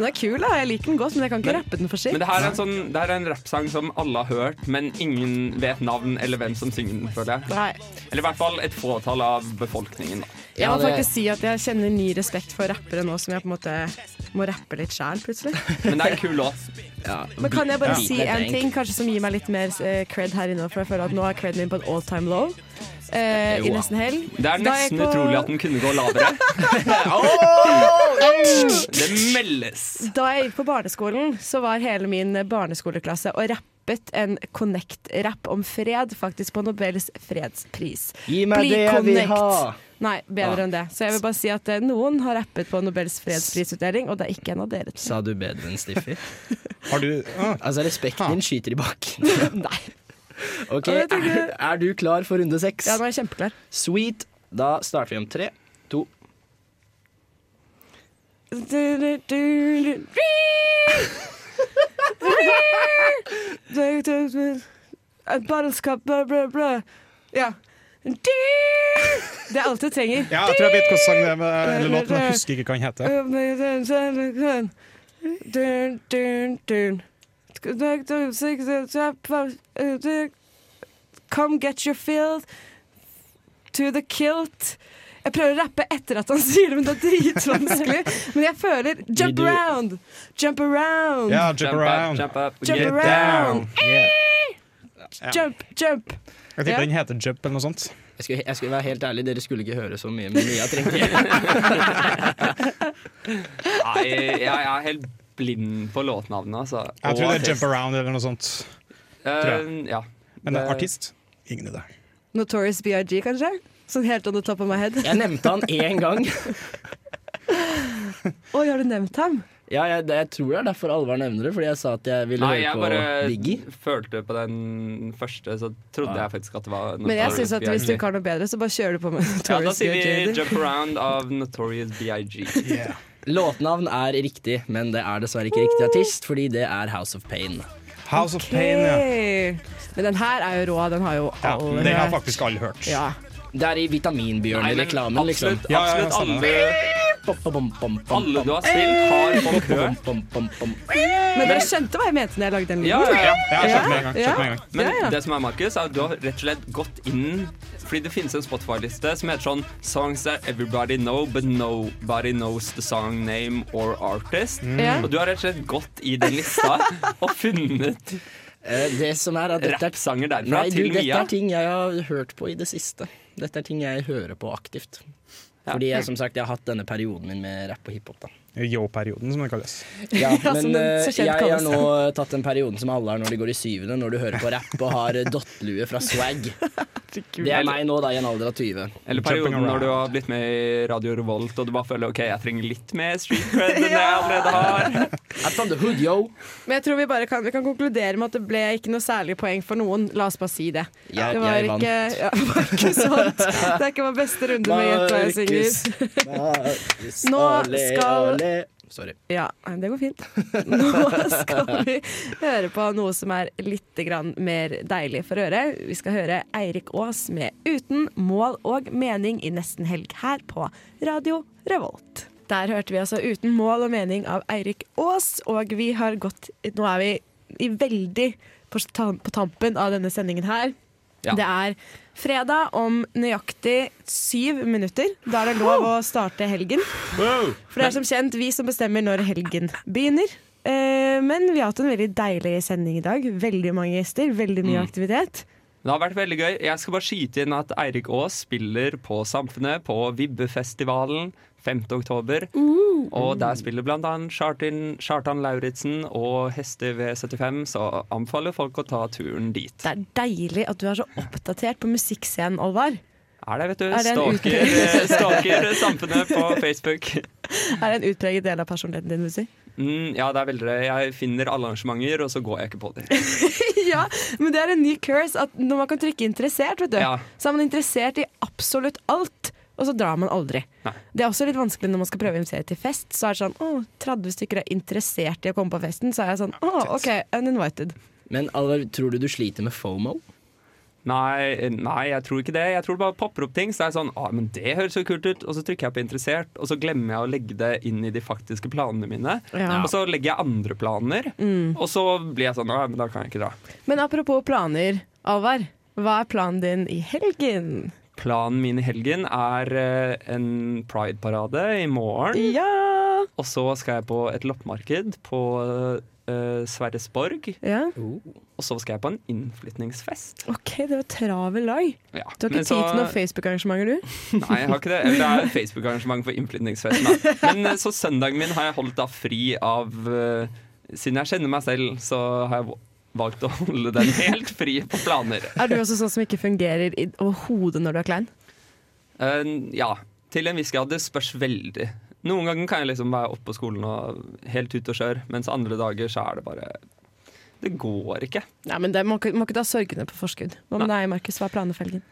Den er kul, da. Jeg liker den godt, men jeg kan ikke rappe den for sitt. Men det her er en, sånn, det her er en rappsang som alle har hørt, men ingen vet navn eller hvem som synger den. føler jeg Nei. Eller i hvert fall et fåtall av befolkningen. Jeg må faktisk si at jeg kjenner ny respekt for rappere nå som jeg på en måte må rappe litt sjæl, plutselig. Men det er en kul låt. Men kan jeg bare Ja. si en ting kanskje som gir meg litt mer eh, cred her inne? For jeg føler at nå er creden min på en all time low. Eh, I nesten helg. Det er er nesten på- utrolig at den kunne gå lavere. Det meldes. Da jeg gikk på barneskolen, så var hele min barneskoleklasse og rappet en Connect-rapp om fred, faktisk på Nobels fredspris. Gi meg Bli det jeg vil ha. Nei, bedre Ah. enn det. Så jeg vil bare si at eh, noen har rappet på Nobels fredsprisutdeling, og det er ikke en av dere. Sa du bedre enn Stiffy? Har du Altså, respekten din skyter i bakken. Nei. Ok, Ja, er, er du klar for runde seks? Ja, nå er jeg kjempeklar. Sweet. Da starter vi om tre, to Et bottleskap, bla, bla, bla. Ja. Det er alt jeg trenger. Ja, jeg tror jeg vet hvilken sang det er, med- eller låt, men jeg husker ikke hva den heter. Dun, dun, dun. Come get your fill to the kilt. Jeg prøver å rappe etter at han sier det, men det er dritvanskelig. Men jeg føler jump around, jump around. Yeah, jump around. jump up, Jump get around. down. Yeah. Jump, jump. Jeg tipper Ja. den heter Jump eller noe sånt. Jeg skulle, jeg skulle være helt ærlig, dere skulle ikke høre så mye, men Mia trengte hjelp. Nei, jeg, jeg er helt blind på låtnavnet, altså. Jeg tror Og det er Jump. Around eller noe sånt. tror jeg. Eh, ja. Men det er Det- artist? Ingen idé. Notorious BIG, kanskje? Sånn helt on the top of my head. Jeg nevnte han én gang. Oi, har du nevnt ham? Ja, jeg, jeg tror det er derfor Alvar nevner det, fordi jeg sa at jeg ville Nei, høre jeg på bare følte på den første, så trodde jeg faktisk at det var Notorious Men jeg synes at hvis du B.I.G. ikke har noe bedre, så bare kjører du på med Ja, da sier vi Jump Around av Notorious B.I.G. Låtnavn er riktig, men det er dessverre ikke riktig artist, fordi det er House of Pain. House of Pain, ja. Men den her er jo rå. Den har jo ja alle den har hørt. faktisk alle hørt. Ja. Det er i Vitaminbjørn-reklamen, liksom. absolutt- Ja, ja, absolutt alle- Alle du har spilt, har folk hørt. Men dere skjønte hva jeg mente når jeg lagde den lyden? Ja, ja, ja. Men det som er, Markus, er at du har rett og slett gått inn Fordi det finnes en Spotify-liste som heter sånn Songs that everybody know, but nobody knows the song name or artist. Mm. Og du har rett og slett gått i den lista og funnet Eh, Det som er at dette er derfra Nei, du, til dette er ting jeg har hørt på i det siste. Dette er ting jeg hører på aktivt. Fordi jeg som sagt, jeg har hatt denne perioden min med rapp og hiphop. da Yo-perioden, som det kalles. Ja, Ja, men eh, jeg har nå tatt den perioden som alle har når de går i syvende, når du hører på rapp og har dottlue fra Swag. Det er meg nå, da, i en alder av 20. Eller perioden når du har blitt med i Radio Revolt og du bare føler ok, jeg trenger litt mer street cred enn jeg allerede har. I'm from the hood, yo. Men jeg tror vi bare kan, vi kan konkludere med at det ble ikke noe særlig poeng for noen. La oss bare si det. Jeg- det var jeg vant. ikke, ja, ikke sånt. Det er ikke vår beste runde med Gjett hva jeg synger. Nå ole, skal- ole. Sorry. Ja, det går fint. Nå skal vi høre på noe som er litt mer deilig for øret. Vi skal høre Eirik Aas med 'Uten mål og mening' i nesten helg her på Radio Revolt. Der hørte vi altså 'Uten mål og mening' av Eirik Aas, og vi har gått Nå er vi i veldig på, på tampen av denne sendingen her. Ja. Det er fredag om nøyaktig syv minutter. Da er det lov å starte helgen. For det er som kjent vi som bestemmer når helgen begynner. Eh, men vi har hatt en veldig deilig sending i dag. Veldig mange gjester, veldig mye Mm. aktivitet. Det har vært veldig gøy. Jeg skal bare skyte inn at Eirik Aas spiller på Samfunnet på Vibbefestivalen 5. oktober. Og der spiller annet Kjartan, Kjartan Lauritzen og Hester V75, så anbefaler folk å ta turen dit. Det er deilig at du er så oppdatert på musikkscenen, Olvar. Er det, vet du. Er det Stalker, stalker Samfunnet på Facebook. Er det en utpreget del av personligheten din, vil du si? Mm, ja, det er veldig. Jeg finner alle arrangementer, og så går jeg ikke på dem. ja, men det er en ny curse at når man kan trykke 'interessert', vet du, Ja. så er man interessert i absolutt alt. Og så drar man aldri. Nei. Det er også litt vanskelig når man skal prøve å invitere til fest. Så er det sånn, å, 30 stykker er interessert i å komme på festen. Så er jeg sånn, å, OK, uninvited. Men Alvar, tror du du sliter med FOMO? Nei, nei, jeg tror ikke det. Jeg tror det bare popper opp ting. Så det er sånn, ah, men det høres så kult ut Og så trykker jeg på 'interessert', og så glemmer jeg å legge det inn i de faktiske planene mine. Ja. Og så legger jeg andre planer, Mm. og så blir jeg sånn ah, men da kan jeg ikke dra. Men apropos planer, Alvar. Hva er planen din i helgen? Planen min i helgen er en en prideparade i morgen. Ja! Og så skal jeg på et loppemarked på uh, Sverresborg. Ja. Og så skal jeg på en innflytningsfest. OK, det var travel dag. Ja, Du har ikke tid til noen Facebook-arrangementer, du? Nei, jeg har ikke det. Eller Det er Facebook-arrangement for innflytningsfesten. da. Men eh, så søndagen min har jeg holdt da fri av uh, Siden jeg kjenner meg selv, så har jeg valgt å holde den helt fri på planer. Er du også sånn som ikke fungerer i overhodet når du er klein? Uh, ja, til en viss grad. Det spørs veldig. Noen ganger kan jeg liksom være oppe på skolen og helt ute og kjøre, mens andre dager så er det bare Det går ikke. Nei, men det må, må ikke ta sorgene på forskudd. Hva med deg, Markus? Hva er planene for helgen?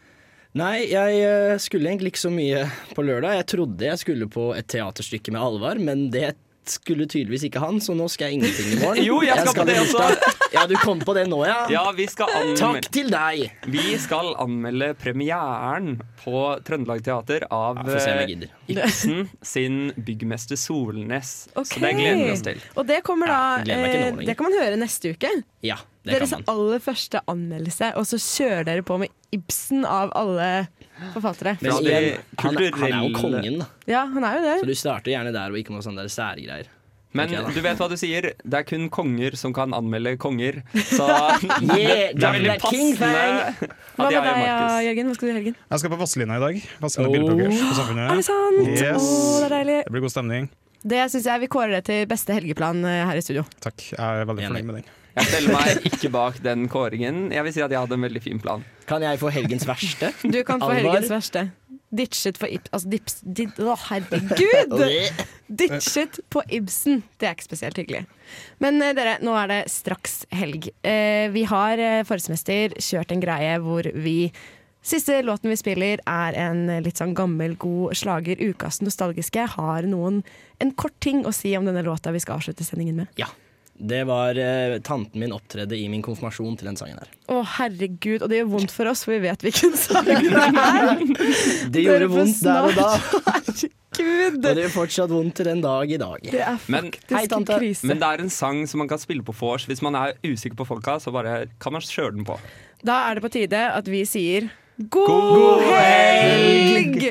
Nei, jeg eh, skulle egentlig ikke så mye på lørdag. Jeg trodde jeg skulle på et teaterstykke med Alvar, men det skulle tydeligvis ikke han, så nå skal jeg ingenting i morgen. Jo, jeg skal på det også. Ja, du kom på det nå, ja? Ja, vi skal anmelde Takk til deg! Vi skal anmelde premieren på Trøndelag Teater av Ja, jeg eh. Ibsen sin 'Byggmester Solnes'. Så det gleder vi oss til. Og det kommer da ja, nå eh. Det kan man høre neste uke. Ja, det Deres kan man. aller første anmeldelse, og så kjører dere på med Ibsen av alle forfattere. Men igjen, han, han er jo kongen, da. Ja, han er jo det. Så du starter gjerne der og ikke noe sånne der særgreier. Men okay, du vet hva du sier, det er kun konger som kan anmelde konger. Så Yeah, det er veldig passende Hva med deg, ja, Jørgen? Hva skal du i helgen? Jeg skal på Vazelina i dag. Vazelina Oh. på Samfunnet. Er det sant? Yes. Oh, det er deilig. Det blir god stemning. Det syns jeg vi kårer det til beste helgeplan eh, her i studio. Takk. Jeg er veldig fornøyd med den. Jeg stiller meg ikke bak den kåringen. Jeg vil si at jeg hadde en veldig fin plan. Kan jeg få helgens verste? Du kan få Alvar? helgens verste. Ditchet for Ibsen Altså, dips, dit, Å, herregud! Ditchet på Ibsen. Det er ikke spesielt hyggelig. Men eh, dere, nå er det straks helg. Eh, vi har eh, forrige semester kjørt en greie hvor vi Siste låten vi spiller er en eh, litt sånn gammel, god slager. Ukas nostalgiske. Har noen en kort ting å si om denne låta vi skal avslutte sendingen med? Ja. Det var eh, tanten min opptredde i min konfirmasjon til den sangen her. Å, herregud. Og det gjør vondt for oss, for vi vet hvilken sang det er. Det gjorde vondt der og da. Herregud. Og det gjør fortsatt vondt til den dag i dag. Det er Men, faktisk en krise. men det er en sang som man kan spille på vors. Hvis man er usikker på folka, så bare kan man kjøre den på. Da er det på tide at vi sier god, helg!